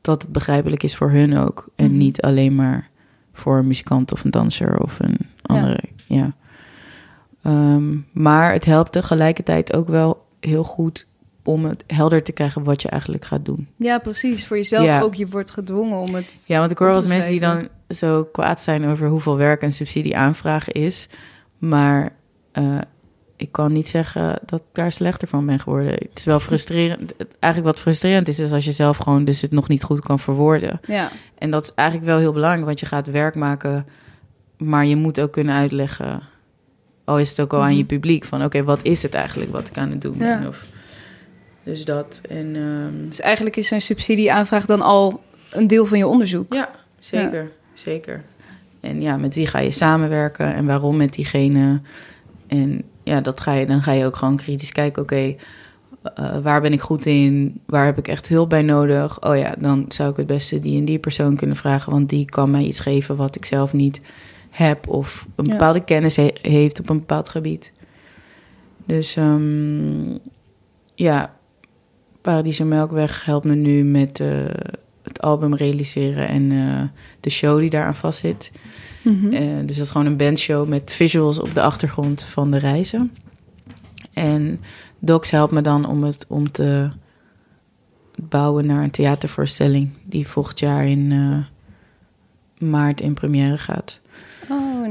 dat het begrijpelijk is voor hun ook. En Mhm. niet alleen maar voor een muzikant of een danser of een andere. Ja. Ehm, maar het helpt tegelijkertijd ook wel heel goed om het helder te krijgen wat je eigenlijk gaat doen. Ja, precies. Voor jezelf Ja. ook. Je wordt gedwongen om het... Ja, want ik hoor wel eens mensen die dan zo kwaad zijn over hoeveel werk een subsidie aanvragen is. Maar eh, ik kan niet zeggen dat ik daar slechter van ben geworden. Het is wel frustrerend. Eigenlijk wat frustrerend is, is als je zelf gewoon dus het nog niet goed kan verwoorden. Ja, En dat is eigenlijk wel heel belangrijk, want je gaat werk maken, maar je moet ook kunnen uitleggen. Al is het ook al aan je Mhm. publiek van, oké, wat is het eigenlijk wat ik aan het doen Ja. ben? Of, dus dat. En ehm, dus eigenlijk is zo'n subsidieaanvraag dan al een deel van je onderzoek. Ja, zeker. Zeker. En ja, met wie ga je samenwerken en waarom met diegene? En ja, dat ga je, dan ga je ook gewoon kritisch kijken. Oké, eh, waar ben ik goed in? Waar heb ik echt hulp bij nodig? Oh ja, dan zou ik het beste die en die persoon kunnen vragen, want die kan mij iets geven wat ik zelf niet heb of een Ja. bepaalde kennis he- heeft op een bepaald gebied. Dus ehm, ja, Paradiso Melkweg helpt me nu met eh, het album realiseren en eh, de show die daaraan vastzit. Eh, dus dat is gewoon een bandshow met visuals op de achtergrond van de reizen. En Docs helpt me dan om het om te bouwen naar een theatervoorstelling die volgend jaar in maart in première gaat.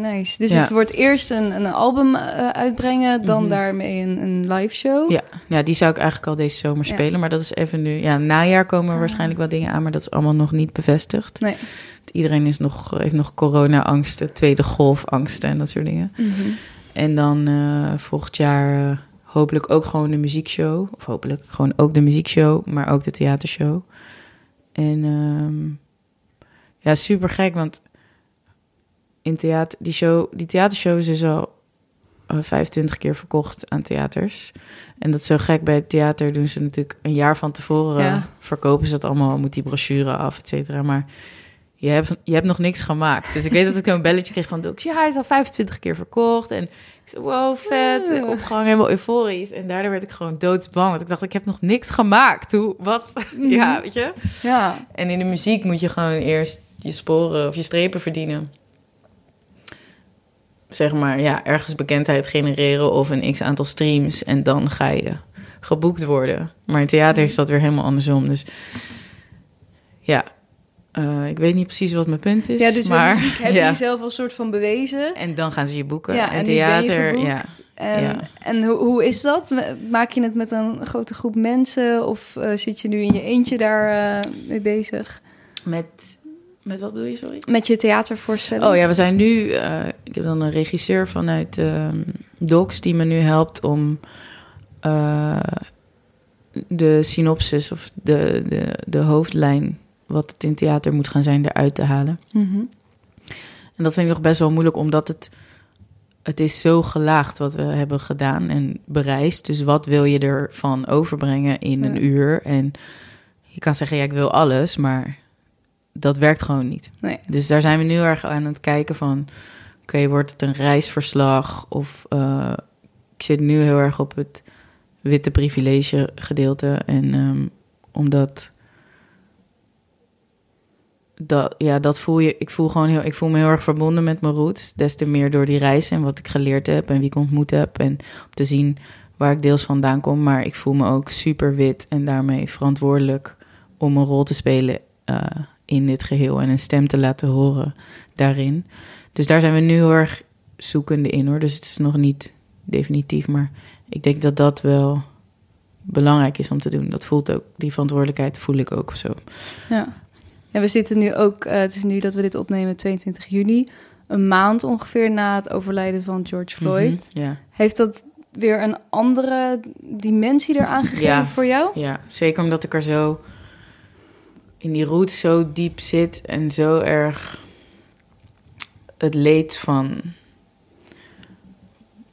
Nice. Dus Ja. het wordt eerst een, een album eh, uitbrengen, dan Mhm. daarmee een, een live show. Ja, ja, die zou ik eigenlijk al deze zomer Ja. spelen. Maar dat is even nu... Ja, najaar komen er Ah. waarschijnlijk wat dingen aan, maar dat is allemaal nog niet bevestigd. Nee. Iedereen is nog, heeft nog corona-angsten, tweede golf-angsten en dat soort dingen. Mhm. En dan eh, volgend jaar eh, hopelijk ook gewoon de muziekshow. Of hopelijk gewoon ook de muziekshow, maar ook de theatershow. En ehm, ja, super gek, want in theater, die, show, die theatershow is dus al eh, 25 keer verkocht aan theaters. En dat is zo gek. Bij het theater doen ze natuurlijk een jaar van tevoren... Ja. verkopen ze dat allemaal, moet die brochure af, et cetera. Maar je hebt, je hebt nog niks gemaakt. Dus ik weet dat ik een belletje kreeg van Dox. Ja, hij is al 25 keer verkocht. En ik zei, wow, vet. Ah. Opgang, helemaal euforisch. En daardoor werd ik gewoon doodsbang. Want ik dacht, ik heb nog niks gemaakt. Hoe, wat? <laughs> ja, weet je? Ja, En in de muziek moet je gewoon eerst je sporen of je strepen verdienen. Zeg maar, ja, ergens bekendheid genereren of een x aantal streams. En dan ga je geboekt worden. Maar in theater is dat weer helemaal andersom. Dus ja, eh, ik weet niet precies wat mijn punt is. ja dus maar, muziek heb <laughs> ja. je jezelf als soort van bewezen. En dan gaan ze je boeken. Ja, en, theater, ja. En, Ja. en hoe, hoe is dat? Maak je het met een grote groep mensen of eh, zit je nu in je eentje daar eh, mee bezig? Met, met wat bedoel je, sorry? Met je theatervoorstelling? Oh ja, we zijn nu. eh, ik heb dan een regisseur vanuit ehm Docs die me nu helpt om eh, de synopsis of de, de, de hoofdlijn, wat het in theater moet gaan zijn, eruit te halen. Mhm. En dat vind ik nog best wel moeilijk, omdat het, het is zo gelaagd wat we hebben gedaan en bereisd. Dus wat wil je ervan overbrengen in een uur? En je kan zeggen, ja, ik wil alles, maar dat werkt gewoon niet. Nee. Dus daar zijn we nu erg aan het kijken van... oké, wordt het een reisverslag? Of eh, ik zit nu heel erg op het witte privilege gedeelte. En ehm, omdat... Dat, ja, dat voel je. Ik voel gewoon heel. Ik voel me heel erg verbonden met mijn roots. Des te meer door die reis en wat ik geleerd heb en wie ik ontmoet heb. En om te zien waar ik deels vandaan kom. Maar ik voel me ook super wit en daarmee verantwoordelijk om een rol te spelen eh, in dit geheel en een stem te laten horen daarin. Dus daar zijn we nu heel erg zoekende in hoor. Dus het is nog niet definitief, maar ik denk dat dat wel belangrijk is om te doen. Dat voelt ook, die verantwoordelijkheid voel ik ook zo. Ja. En we zitten nu ook, eh, het is nu dat we dit opnemen, 22 juni, een maand ongeveer na het overlijden van George Floyd. Mhm, ja. Heeft dat weer een andere dimensie eraan gegeven Ja. voor jou? ja, zeker omdat ik er zo in die roots zo diep zit en zo erg het leed van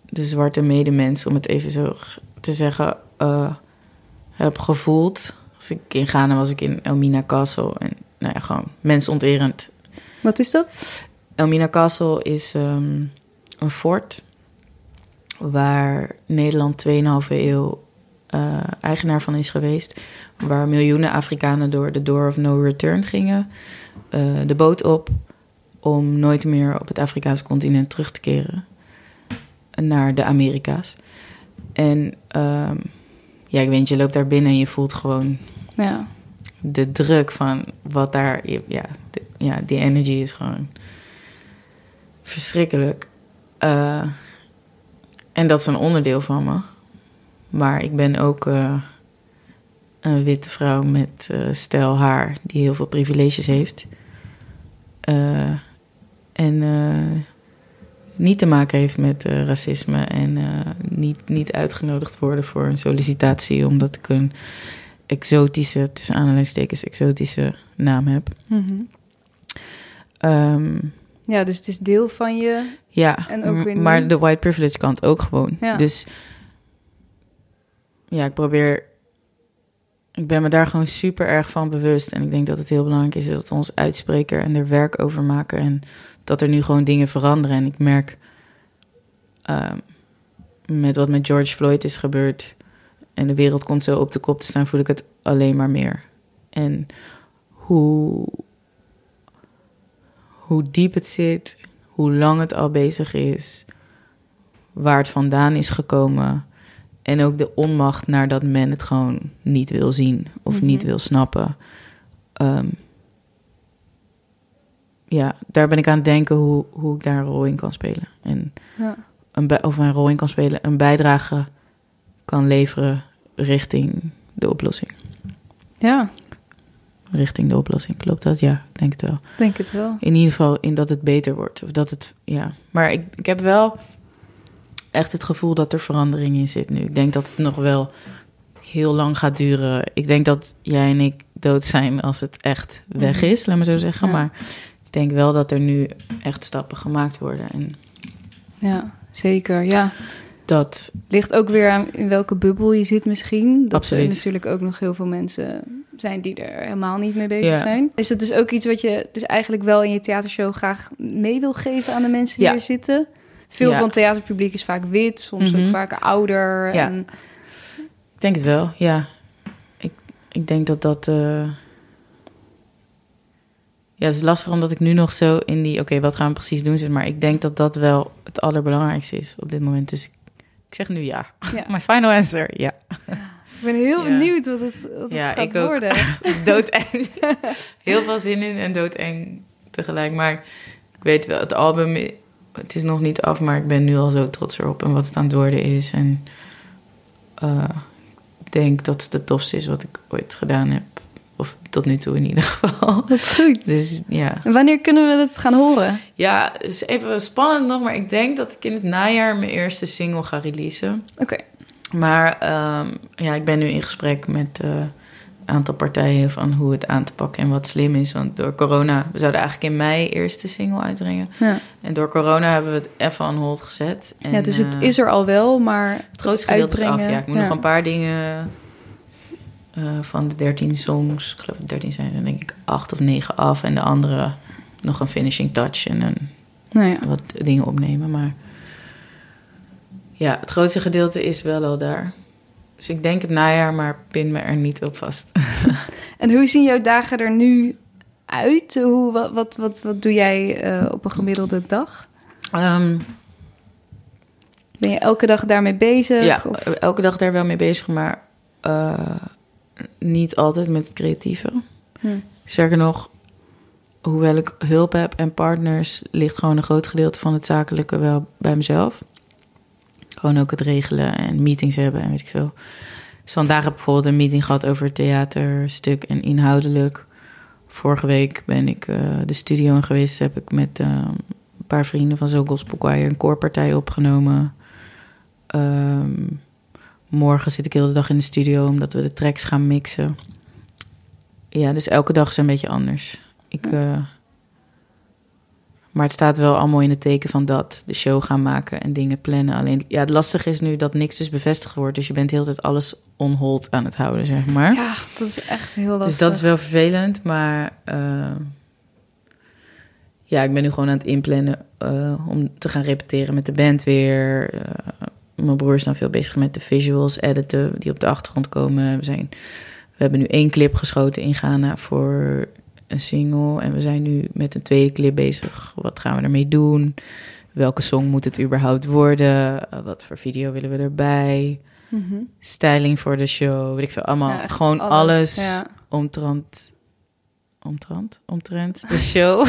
de zwarte medemens, om het even zo te zeggen, eh, heb gevoeld. Als ik in Ghana was ik in Elmina Castle en nou ja, gewoon mensonterend. Wat is dat? Elmina Castle is ehm, een fort waar Nederland 2,5 eeuw eh, eigenaar van is geweest. Waar miljoenen Afrikanen door de Door of No Return gingen. eh, de boot op om nooit meer op het Afrikaanse continent terug te keren. Naar de Amerika's. En ehm, ja, ik weet je loopt daar binnen en je voelt gewoon Ja. de druk van wat daar... Ja, de, ja die energy is gewoon verschrikkelijk. Eh, en dat is een onderdeel van me. Maar ik ben ook eh, een witte vrouw met eh stijl haar... die heel veel privileges heeft. Eh, en niet te maken heeft met racisme... en niet, niet uitgenodigd worden voor een sollicitatie... omdat ik een exotische, tussen aanhalingstekens, exotische naam heb. Mhm. Ehm, Ja, dus het is deel van je. ja, En ook m- weer maar de white privilege kant ook gewoon. Ja. Dus ja, ik probeer... Ik ben me daar gewoon super erg van bewust. En ik denk dat het heel belangrijk is dat we ons uitspreken en er werk over maken. En dat er nu gewoon dingen veranderen. En ik merk ehm, met wat met George Floyd is gebeurd... en de wereld komt zo op de kop te staan, voel ik het alleen maar meer. En hoe, hoe diep het zit, hoe lang het al bezig is, waar het vandaan is gekomen. En ook de onmacht naar dat men het gewoon niet wil zien of Mhm. niet wil snappen. Ehm, ja, daar ben ik aan het denken hoe, hoe ik daar een rol in kan spelen. En Ja. een of een rol in kan spelen, een bijdrage kan leveren richting de oplossing. ja, Richting de oplossing, klopt dat? Ja, denk het wel. denk het wel. In ieder geval in dat het beter wordt. Of dat het, ja. Maar ik, ik heb wel echt het gevoel dat er verandering in zit nu. Ik denk dat het nog wel heel lang gaat duren. Ik denk dat jij en ik dood zijn als het echt weg Mhm. is, laat maar zo zeggen. Ja. Maar ik denk wel dat er nu echt stappen gemaakt worden. En Ja, zeker. Ja. dat, Ligt ook weer aan in welke bubbel je zit misschien. Dat Absoluut. er natuurlijk ook nog heel veel mensen zijn die er helemaal niet mee bezig Ja. zijn. Is het dus ook iets wat je dus eigenlijk wel in je theatershow graag mee wil geven aan de mensen die Ja. er zitten? Veel Ja. van het theaterpubliek is vaak wit, soms ook Mhm. vaak ouder. Ja. En, ik denk het wel, ja. Ik, ik denk dat dat... eh, Ja, het is lastig omdat ik nu nog zo in die... Oké, wat gaan we precies doen? zit. Maar ik denk dat dat wel het allerbelangrijkste is op dit moment. Dus ik, ik zeg nu ja. ja. <laughs> My final answer, ja. Ik ben heel Ja. benieuwd wat het, wat Ja, het gaat ik ook. worden. <laughs> doodeng. Heel veel zin in en doodeng tegelijk. Maar ik weet wel, het album, het is nog niet af, maar ik ben nu al zo trots erop en wat het aan het worden is. En eh, ik denk dat het het tofste is wat ik ooit gedaan heb. Of tot nu toe in ieder geval. <laughs> Wat goed. Dus ja. En wanneer kunnen we het gaan horen? Ja, het is even spannend nog, maar ik denk dat ik in het najaar mijn eerste single ga releasen. Oké. Maar ehm, ja, ik ben nu in gesprek met eh, aantal partijen van hoe het aan te pakken en wat slim is. Want door corona, we zouden eigenlijk in mei eerst de single uitbrengen. Ja. En door corona hebben we het even on hold gezet. En, ja, dus het eh, is er al wel, maar het grootste gedeelte is af. Ja, ik moet ja. nog een paar dingen eh, van de 13 songs. Ik geloof dat 13 zijn, dan denk ik 8 of 9 af. En de andere nog een finishing touch en een nou ja. wat dingen opnemen. Maar ja, het grootste gedeelte is wel al daar. Dus ik denk het najaar, maar pin me er niet op vast. <laughs> En hoe zien jouw dagen er nu uit? Hoe, wat, wat, wat, wat doe jij eh, op een gemiddelde dag? Ehm, Ben je elke dag daarmee bezig? ja, Of- elke dag daar wel mee bezig, maar eh, niet altijd met het creatieve. Hm. Sterker nog, hoewel ik hulp heb en partners, ligt gewoon een groot gedeelte van het zakelijke wel bij mezelf. Gewoon ook het regelen en meetings hebben en weet ik veel. Dus vandaag heb ik bijvoorbeeld een meeting gehad over theaterstuk en inhoudelijk. Vorige week ben ik eh, de studio in geweest. Heb ik met eh, een paar vrienden van Zo Gospel Choir een koorpartij opgenomen. Ehm, morgen zit ik heel de dag in de studio omdat we de tracks gaan mixen. Ja, dus elke dag is een beetje anders. Ik, eh, maar het staat wel allemaal in het teken van dat. De show gaan maken en dingen plannen. Alleen, ja, het lastige is nu dat niks dus bevestigd wordt. Dus je bent de hele tijd alles on hold aan het houden, zeg maar. Ja, dat is echt heel lastig. dus dat is wel vervelend. Maar eh, ja, ik ben nu gewoon aan het inplannen eh, om te gaan repeteren met de band weer. Eh, mijn broer is dan veel bezig met de visuals editen die op de achtergrond komen. We, zijn, we hebben nu één clip geschoten in Ghana voor een single. En we zijn nu met een tweede clip bezig. Wat gaan we ermee doen? Welke song moet het überhaupt worden? Eh, wat voor video willen we erbij? Mhm. Styling voor de show, weet ik veel. Allemaal Ja, gewoon alles, Ja. omtrent, omtrent, omtrent de show.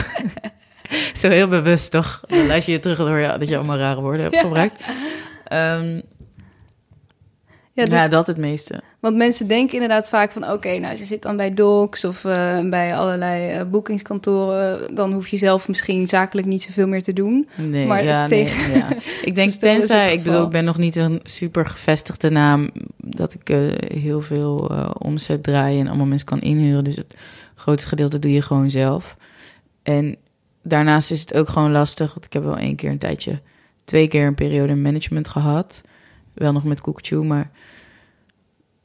<laughs> Zo heel bewust toch? Dan luister je terug door ja, dat je allemaal rare woorden hebt gebruikt. Ehm, Ja, dus, ja, dat het meeste. Want mensen denken inderdaad vaak van... oké, nou, ze zit dan bij Docs of eh, bij allerlei eh, boekingskantoren... dan hoef je zelf misschien zakelijk niet zoveel meer te doen. Nee, Maar ja, tegen- nee, ja. Ik denk <laughs> het tenzij, ik bedoel, ik ben nog niet een super gevestigde naam... dat ik eh, heel veel omzet draai en allemaal mensen kan inhuren. Dus het grootste gedeelte doe je gewoon zelf. En daarnaast is het ook gewoon lastig. Want ik heb wel één keer een tijdje, twee keer een periode in management gehad. Wel nog met Cookchu, maar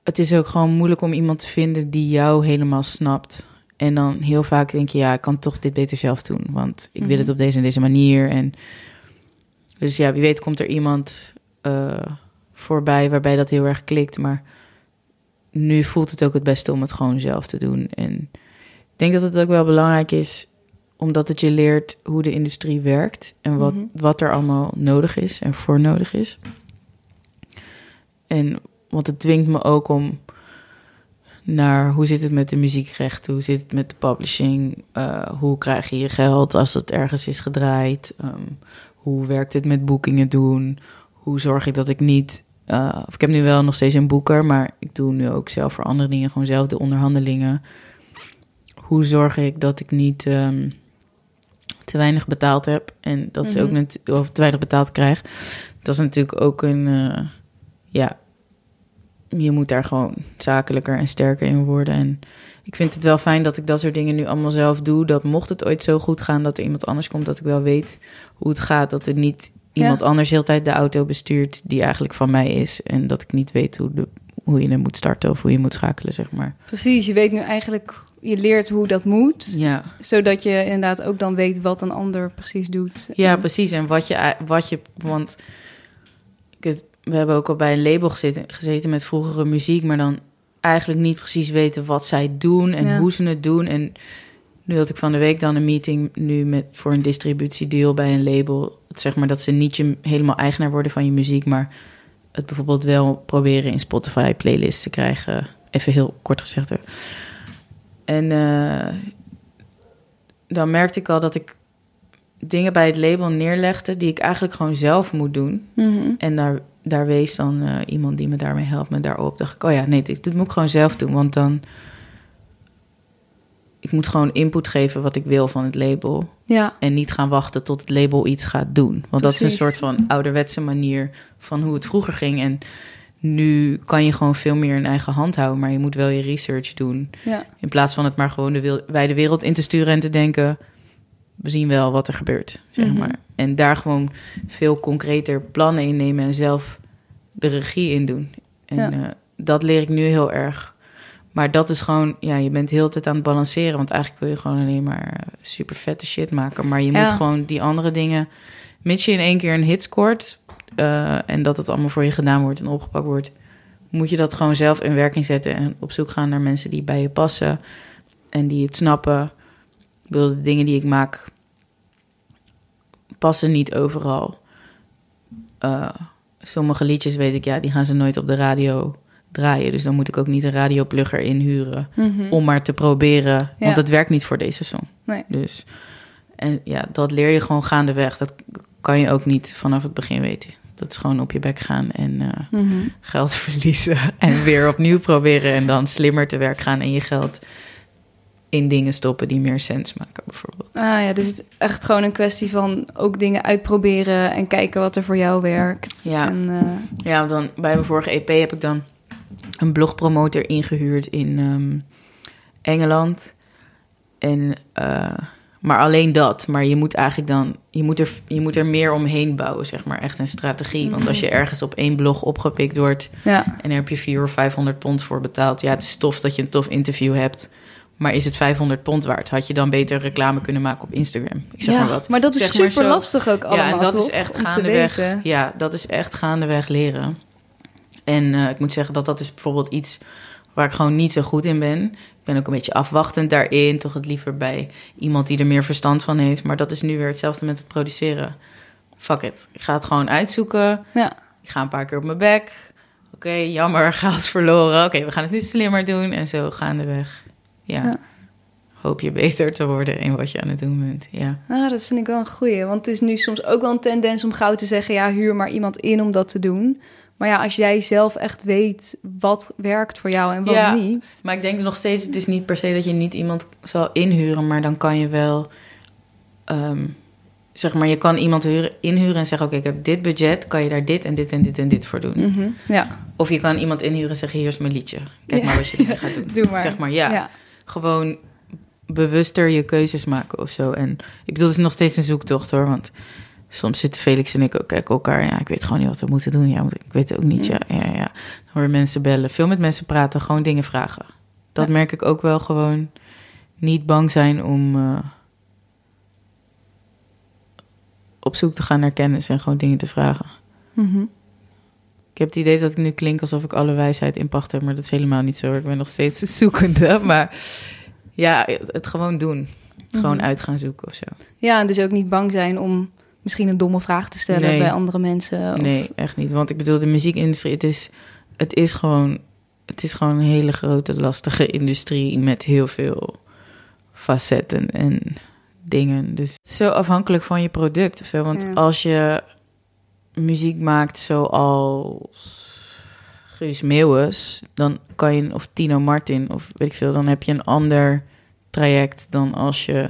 het is ook gewoon moeilijk om iemand te vinden die jou helemaal snapt. En dan heel vaak denk je, ja, ik kan toch dit beter zelf doen. Want ik wil Mhm. het op deze en deze manier. En dus ja, wie weet komt er iemand eh, voorbij waarbij dat heel erg klikt. Maar nu voelt het ook het beste om het gewoon zelf te doen. En ik denk dat het ook wel belangrijk is, omdat het je leert hoe de industrie werkt en wat, Mhm. wat er allemaal nodig is en voor nodig is. En want het dwingt me ook om naar hoe zit het met de muziekrechten, hoe zit het met de publishing, uh, hoe krijg je je geld als het ergens is gedraaid, um, hoe werkt het met boekingen doen, hoe zorg ik dat ik niet, uh, of ik heb nu wel nog steeds een boeker, maar ik doe nu ook zelf voor andere dingen gewoon zelf de onderhandelingen. Hoe zorg ik dat ik niet um, te weinig betaald heb en dat ze ook Mhm. net, of te weinig betaald krijg. Dat is natuurlijk ook een, uh, ja, je moet daar gewoon zakelijker en sterker in worden. En ik vind het wel fijn dat ik dat soort dingen nu allemaal zelf doe. Dat mocht het ooit zo goed gaan dat er iemand anders komt, dat ik wel weet hoe het gaat. Dat er niet iemand Ja. anders de hele tijd de auto bestuurt die eigenlijk van mij is. En dat ik niet weet hoe, de, hoe je hem moet starten of hoe je moet schakelen, zeg maar. Precies, je weet nu eigenlijk, je leert hoe dat moet. Ja, Zodat je inderdaad ook dan weet wat een ander precies doet. ja En- precies. En wat je, wat je want ik het, we hebben ook al bij een label gezeten, gezeten met vroegere muziek, maar dan eigenlijk niet precies weten wat zij doen en Ja. hoe ze het doen. En nu had ik van de week dan een meeting nu met, voor een distributiedeal bij een label. Zeg maar dat ze niet je helemaal eigenaar worden van je muziek, maar het bijvoorbeeld wel proberen in Spotify playlists te krijgen. Even heel kort gezegd. Hè. En eh, dan merkte ik al dat ik dingen bij het label neerlegde die ik eigenlijk gewoon zelf moet doen. Mhm. En daar, daar wees dan eh, iemand die me daarmee helpt me daarop. Dacht ik, oh ja, nee, dit, dit moet ik gewoon zelf doen. Want dan... Ik moet gewoon input geven wat ik wil van het label. Ja, En niet gaan wachten tot het label iets gaat doen. Want dat is een soort van ouderwetse manier van hoe het vroeger ging. En nu kan je gewoon veel meer in eigen hand houden. Maar je moet wel je research doen. ja, In plaats van het maar gewoon de wil- wijde wereld in te sturen en te denken... we zien wel wat er gebeurt, zeg Mhm. maar. En daar gewoon veel concreter plannen in nemen... en zelf de regie in doen. En Ja. eh, dat leer ik nu heel erg. Maar dat is gewoon... ja, je bent heel de tijd aan het balanceren... want eigenlijk wil je gewoon alleen maar super vette shit maken. Maar je Ja. moet gewoon die andere dingen... mits je in één keer een hit scoort... eh, en dat het allemaal voor je gedaan wordt en opgepakt wordt... moet je dat gewoon zelf in werking zetten... en op zoek gaan naar mensen die bij je passen... en die het snappen. Ik bedoel, de dingen die ik maak... passen niet overal. Eh, sommige liedjes weet ik, ja, die gaan ze nooit op de radio draaien. Dus dan moet ik ook niet een radioplugger inhuren... Mhm. om maar te proberen, want het werkt niet voor deze song. Nee. Dus, en ja, dat leer je gewoon gaandeweg. Dat kan je ook niet vanaf het begin weten. Dat is gewoon op je bek gaan en eh, Mhm. geld <laughs> verliezen. En weer opnieuw proberen en dan slimmer te werk gaan en je geld in dingen stoppen die meer sens maken, bijvoorbeeld. Ah ja, dus het is echt gewoon een kwestie van ook dingen uitproberen en kijken wat er voor jou werkt. Ja. En, eh, Ja, dan bij mijn vorige EP heb ik dan een blogpromotor ingehuurd in ehm, Engeland. En, eh, maar alleen dat. Maar je moet eigenlijk dan, je moet, er, je moet er meer omheen bouwen, zeg maar. Echt een strategie. Want als je ergens op één blog opgepikt wordt ja, en daar heb je 400 of 500 pond voor betaald. Ja, het is tof dat je een tof interview hebt. Maar is het 500 pond waard? Had je dan beter reclame kunnen maken op Instagram? Ik zeg ja, maar wat. dat is Zeg maar super lastig ook allemaal, Ja, en dat toch? is echt Om gaandeweg. Ja, dat is echt gaandeweg leren. En eh, ik moet zeggen dat dat is bijvoorbeeld iets waar ik gewoon niet zo goed in ben. Ik ben ook een beetje afwachtend daarin. Toch het liever bij iemand die er meer verstand van heeft. Maar dat is nu weer hetzelfde met het produceren. Fuck it. Ik ga het gewoon uitzoeken. Ja, Ik ga een paar keer op mijn bek. Oké, jammer, <laughs> geld verloren. Oké, we gaan het nu slimmer doen. En zo gaandeweg. Ja. Ja. Hoop je beter te worden in wat je aan het doen bent. Ja. ah, dat vind ik wel een goeie. Want het is nu soms ook wel een tendens om gauw te zeggen... ja, huur maar iemand in om dat te doen. Maar ja, als jij zelf echt weet wat werkt voor jou en wat Ja. niet... Maar ik denk nog steeds, het is niet per se dat je niet iemand zal inhuren, maar dan kan je wel, ehm, zeg maar, je kan iemand huren, inhuren en zeggen, oké, ik heb dit budget, kan je daar dit en dit en dit en dit voor doen. Mhm, Ja, Of je kan iemand inhuren en zeggen, hier is mijn liedje, kijk Ja. maar wat je <laughs> gaat doen. doe maar. Zeg maar, ja, ja. Gewoon bewuster je keuzes maken of zo. En ik bedoel, het is nog steeds een zoektocht hoor, want soms zitten Felix en ik ook kijken elkaar. Ja, ik weet gewoon niet wat we moeten doen. Ja, ik weet het ook niet. Ja, ja, ja. Dan hoor je mensen bellen, veel met mensen praten, gewoon dingen vragen. Dat Ja. merk ik ook wel gewoon. Niet bang zijn om eh, op zoek te gaan naar kennis en gewoon dingen te vragen. Mhm. Ik heb het idee dat ik nu klink alsof ik alle wijsheid in pacht heb, maar dat is helemaal niet zo. Ik ben nog steeds <laughs> zoekende, maar ja, het gewoon doen. Het gewoon Mhm. uit gaan zoeken of zo. Ja, en dus ook niet bang zijn om misschien een domme vraag te stellen Nee. bij andere mensen. Of- Nee, echt niet. Want ik bedoel, de muziekindustrie, het is, het is gewoon het is gewoon een hele grote, lastige industrie met heel veel facetten en dingen. Dus zo afhankelijk van je product of zo. Want Ja. als je muziek maakt zoals Guus Meeuwis, dan kan je, of Tino Martin, of weet ik veel, dan heb je een ander traject dan als je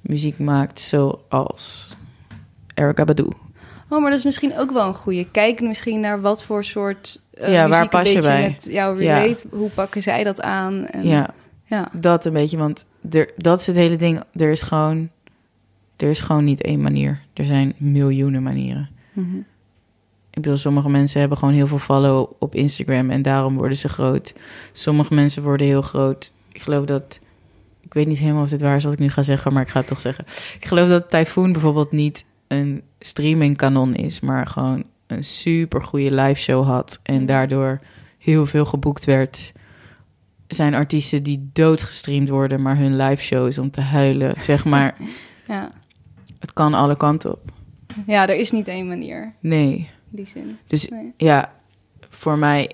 muziek maakt zoals Erykah Badu. Oh, maar dat is misschien ook wel een goede. Kijk misschien naar wat voor soort eh, Ja, waar muziek pas je een beetje bij? met jou Ja. relate. Hoe pakken zij dat aan? En, Ja, ja. dat een beetje, want er, dat is het hele ding. Er is gewoon, er is gewoon niet één manier. Er zijn miljoenen manieren. Mhm. Ik bedoel, sommige mensen hebben gewoon heel veel follow op Instagram en daarom worden ze groot. Sommige mensen worden heel groot. Ik geloof dat, ik weet niet helemaal of dit waar is wat ik nu ga zeggen, maar ik ga het toch zeggen. Ik geloof dat Typhoon bijvoorbeeld niet een streamingkanon is, maar gewoon een super goede live show had en Mhm. daardoor heel veel geboekt werd. Er zijn artiesten die doodgestreamd worden, maar hun live show is om te huilen. Zeg maar, <laughs> Ja. het kan alle kanten op. <laughs> ja, er is niet één manier Nee. in die zin. Dus Nee. ja, voor mij,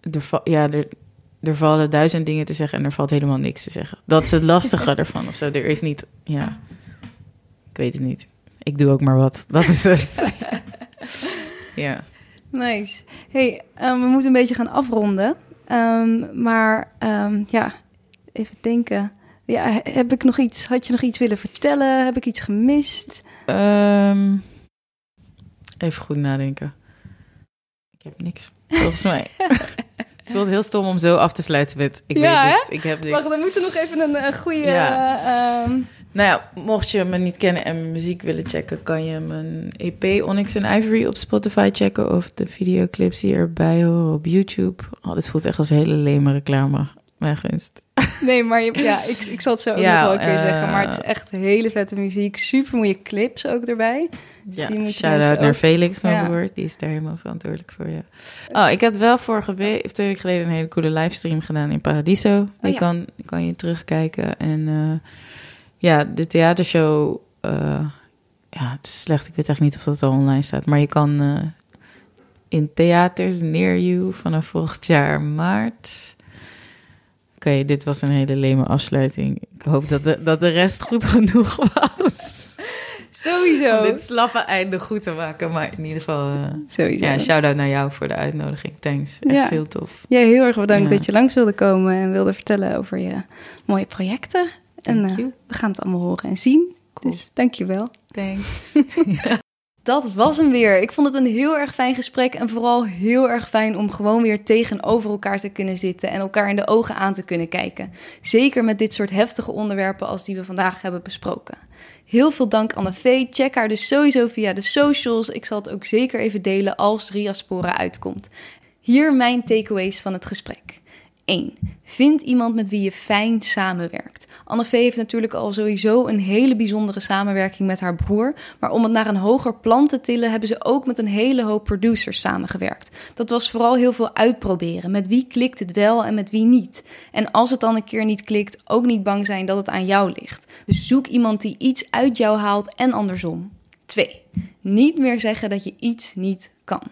er, ja, er, er vallen duizend dingen te zeggen en er valt helemaal niks te zeggen. Dat is het <laughs> lastige ervan of zo. Er is niet, ja, ik weet het niet. Ik doe ook maar wat. Dat is het. <laughs> ja. Nice. Hey, ehm, we moeten een beetje gaan afronden. Ehm, maar ehm, ja, even denken. Ja, he- heb ik nog iets? Had je nog iets willen vertellen? Heb ik iets gemist? Ehm, even goed nadenken. Ik heb niks, volgens mij. <laughs> het wordt heel stom om zo af te sluiten met ik Ja, weet niks. Ik heb niks. Wacht, we moeten nog even een, een goede... Ja. ehm, Nou ja, mocht je me niet kennen en mijn muziek willen checken, kan je mijn EP Onyx and Ivory op Spotify checken of de videoclips die erbij horen op YouTube. Oh, dit voelt echt als hele leme reclame. Mijn gunst. nee, maar je- ja, ik, ik zal het zo ook Ja, nog wel een keer zeggen. Maar het is echt hele vette muziek. Super mooie clips ook erbij. Dus Ja, die shout-out mensen naar ook- Felix, mijn Ja. broer. Die is daar helemaal verantwoordelijk voor, ja. Oh, ik had wel vorige week, of twee weken geleden, een hele coole livestream gedaan in Paradiso. Die ja. kan, kan je terugkijken. En eh, ja, de theatershow, eh, ja, het is slecht. Ik weet echt niet of dat al online staat. Maar je kan eh, in theaters near you vanaf volgend jaar maart. Oké, dit was een hele leme afsluiting. Ik hoop dat de, dat de rest goed genoeg was. Sowieso. Om dit slappe einde goed te maken. Maar in ieder geval, eh, Sowieso. ja, shout-out naar jou voor de uitnodiging. Thanks. Echt Ja. heel tof. Ja, heel erg bedankt Ja. dat je langs wilde komen en wilde vertellen over je mooie projecten. en Thank eh, we gaan het allemaal horen en zien. Cool. Dus dankjewel. Thanks. <laughs> Dat was hem weer. Ik vond het een heel erg fijn gesprek en vooral heel erg fijn om gewoon weer tegenover elkaar te kunnen zitten en elkaar in de ogen aan te kunnen kijken. Zeker met dit soort heftige onderwerpen als die we vandaag hebben besproken. Heel veel dank Anne Vee. Check haar dus sowieso via de socials. Ik zal het ook zeker even delen als Riaspora uitkomt. Hier mijn takeaways van het gesprek. 1. Vind iemand met wie je fijn samenwerkt. Anne V heeft natuurlijk al sowieso een hele bijzondere samenwerking met haar broer. Maar om het naar een hoger plan te tillen, hebben ze ook met een hele hoop producers samengewerkt. Dat was vooral heel veel uitproberen. Met wie klikt het wel en met wie niet. En als het dan een keer niet klikt, ook niet bang zijn dat het aan jou ligt. Dus zoek iemand die iets uit jou haalt en andersom. 2. Niet meer zeggen dat je iets niet kan.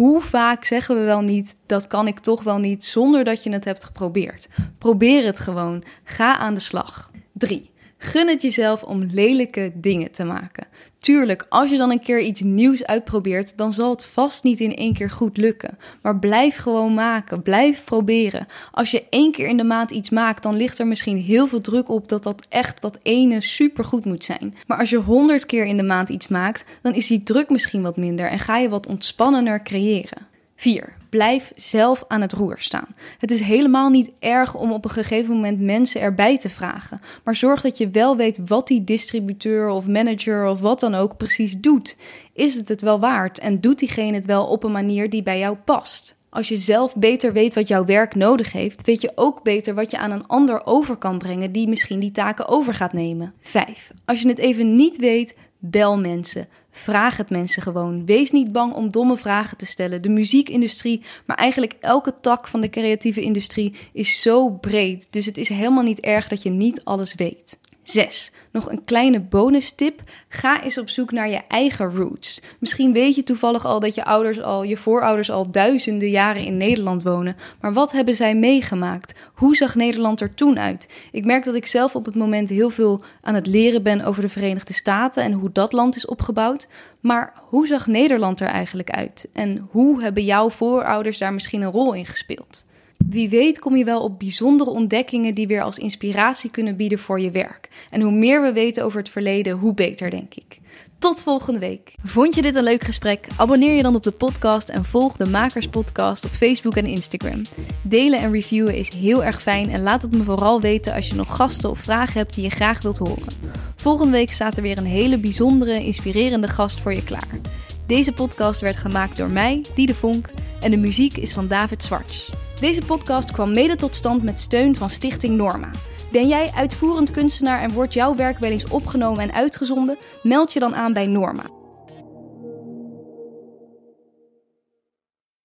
Hoe vaak zeggen we wel niet, dat kan ik toch wel niet, zonder dat je het hebt geprobeerd? Probeer het gewoon. Ga aan de slag. 3. Gun het jezelf om lelijke dingen te maken. Tuurlijk, als je dan een keer iets nieuws uitprobeert, dan zal het vast niet in één keer goed lukken. Maar blijf gewoon maken, blijf proberen. Als je één keer in de maand iets maakt, dan ligt er misschien heel veel druk op dat dat echt dat ene supergoed moet zijn. Maar als je honderd keer in de maand iets maakt, dan is die druk misschien wat minder en ga je wat ontspannender creëren. 4. Blijf zelf aan het roer staan. Het is helemaal niet erg om op een gegeven moment mensen erbij te vragen. Maar zorg dat je wel weet wat die distributeur of manager of wat dan ook precies doet. Is het het wel waard en doet diegene het wel op een manier die bij jou past? Als je zelf beter weet wat jouw werk nodig heeft, weet je ook beter wat je aan een ander over kan brengen die misschien die taken over gaat nemen. 5. Als je het even niet weet, bel mensen. Vraag het mensen gewoon. Wees niet bang om domme vragen te stellen. De muziekindustrie, maar eigenlijk elke tak van de creatieve industrie is zo breed. Dus het is helemaal niet erg dat je niet alles weet. 6. Nog een kleine bonus tip. Ga eens op zoek naar je eigen roots. Misschien weet je toevallig al dat je ouders al, je voorouders al duizenden jaren in Nederland wonen. Maar wat hebben zij meegemaakt? Hoe zag Nederland er toen uit? Ik merk dat ik zelf op het moment heel veel aan het leren ben over de Verenigde Staten en hoe dat land is opgebouwd. Maar hoe zag Nederland er eigenlijk uit? En hoe hebben jouw voorouders daar misschien een rol in gespeeld? Wie weet kom je wel op bijzondere ontdekkingen die weer als inspiratie kunnen bieden voor je werk. En hoe meer we weten over het verleden, hoe beter, denk ik. Tot volgende week. Vond je dit een leuk gesprek? Abonneer je dan op de podcast en volg de Makers Podcast op Facebook en Instagram. Delen en reviewen is heel erg fijn en laat het me vooral weten als je nog gasten of vragen hebt die je graag wilt horen. Volgende week staat er weer een hele bijzondere, inspirerende gast voor je klaar. Deze podcast werd gemaakt door mij, Diede Vonk, en de muziek is van David Zwarts. Deze podcast kwam mede tot stand met steun van Stichting Norma. Ben jij uitvoerend kunstenaar en wordt jouw werk wel eens opgenomen en uitgezonden? Meld je dan aan bij Norma.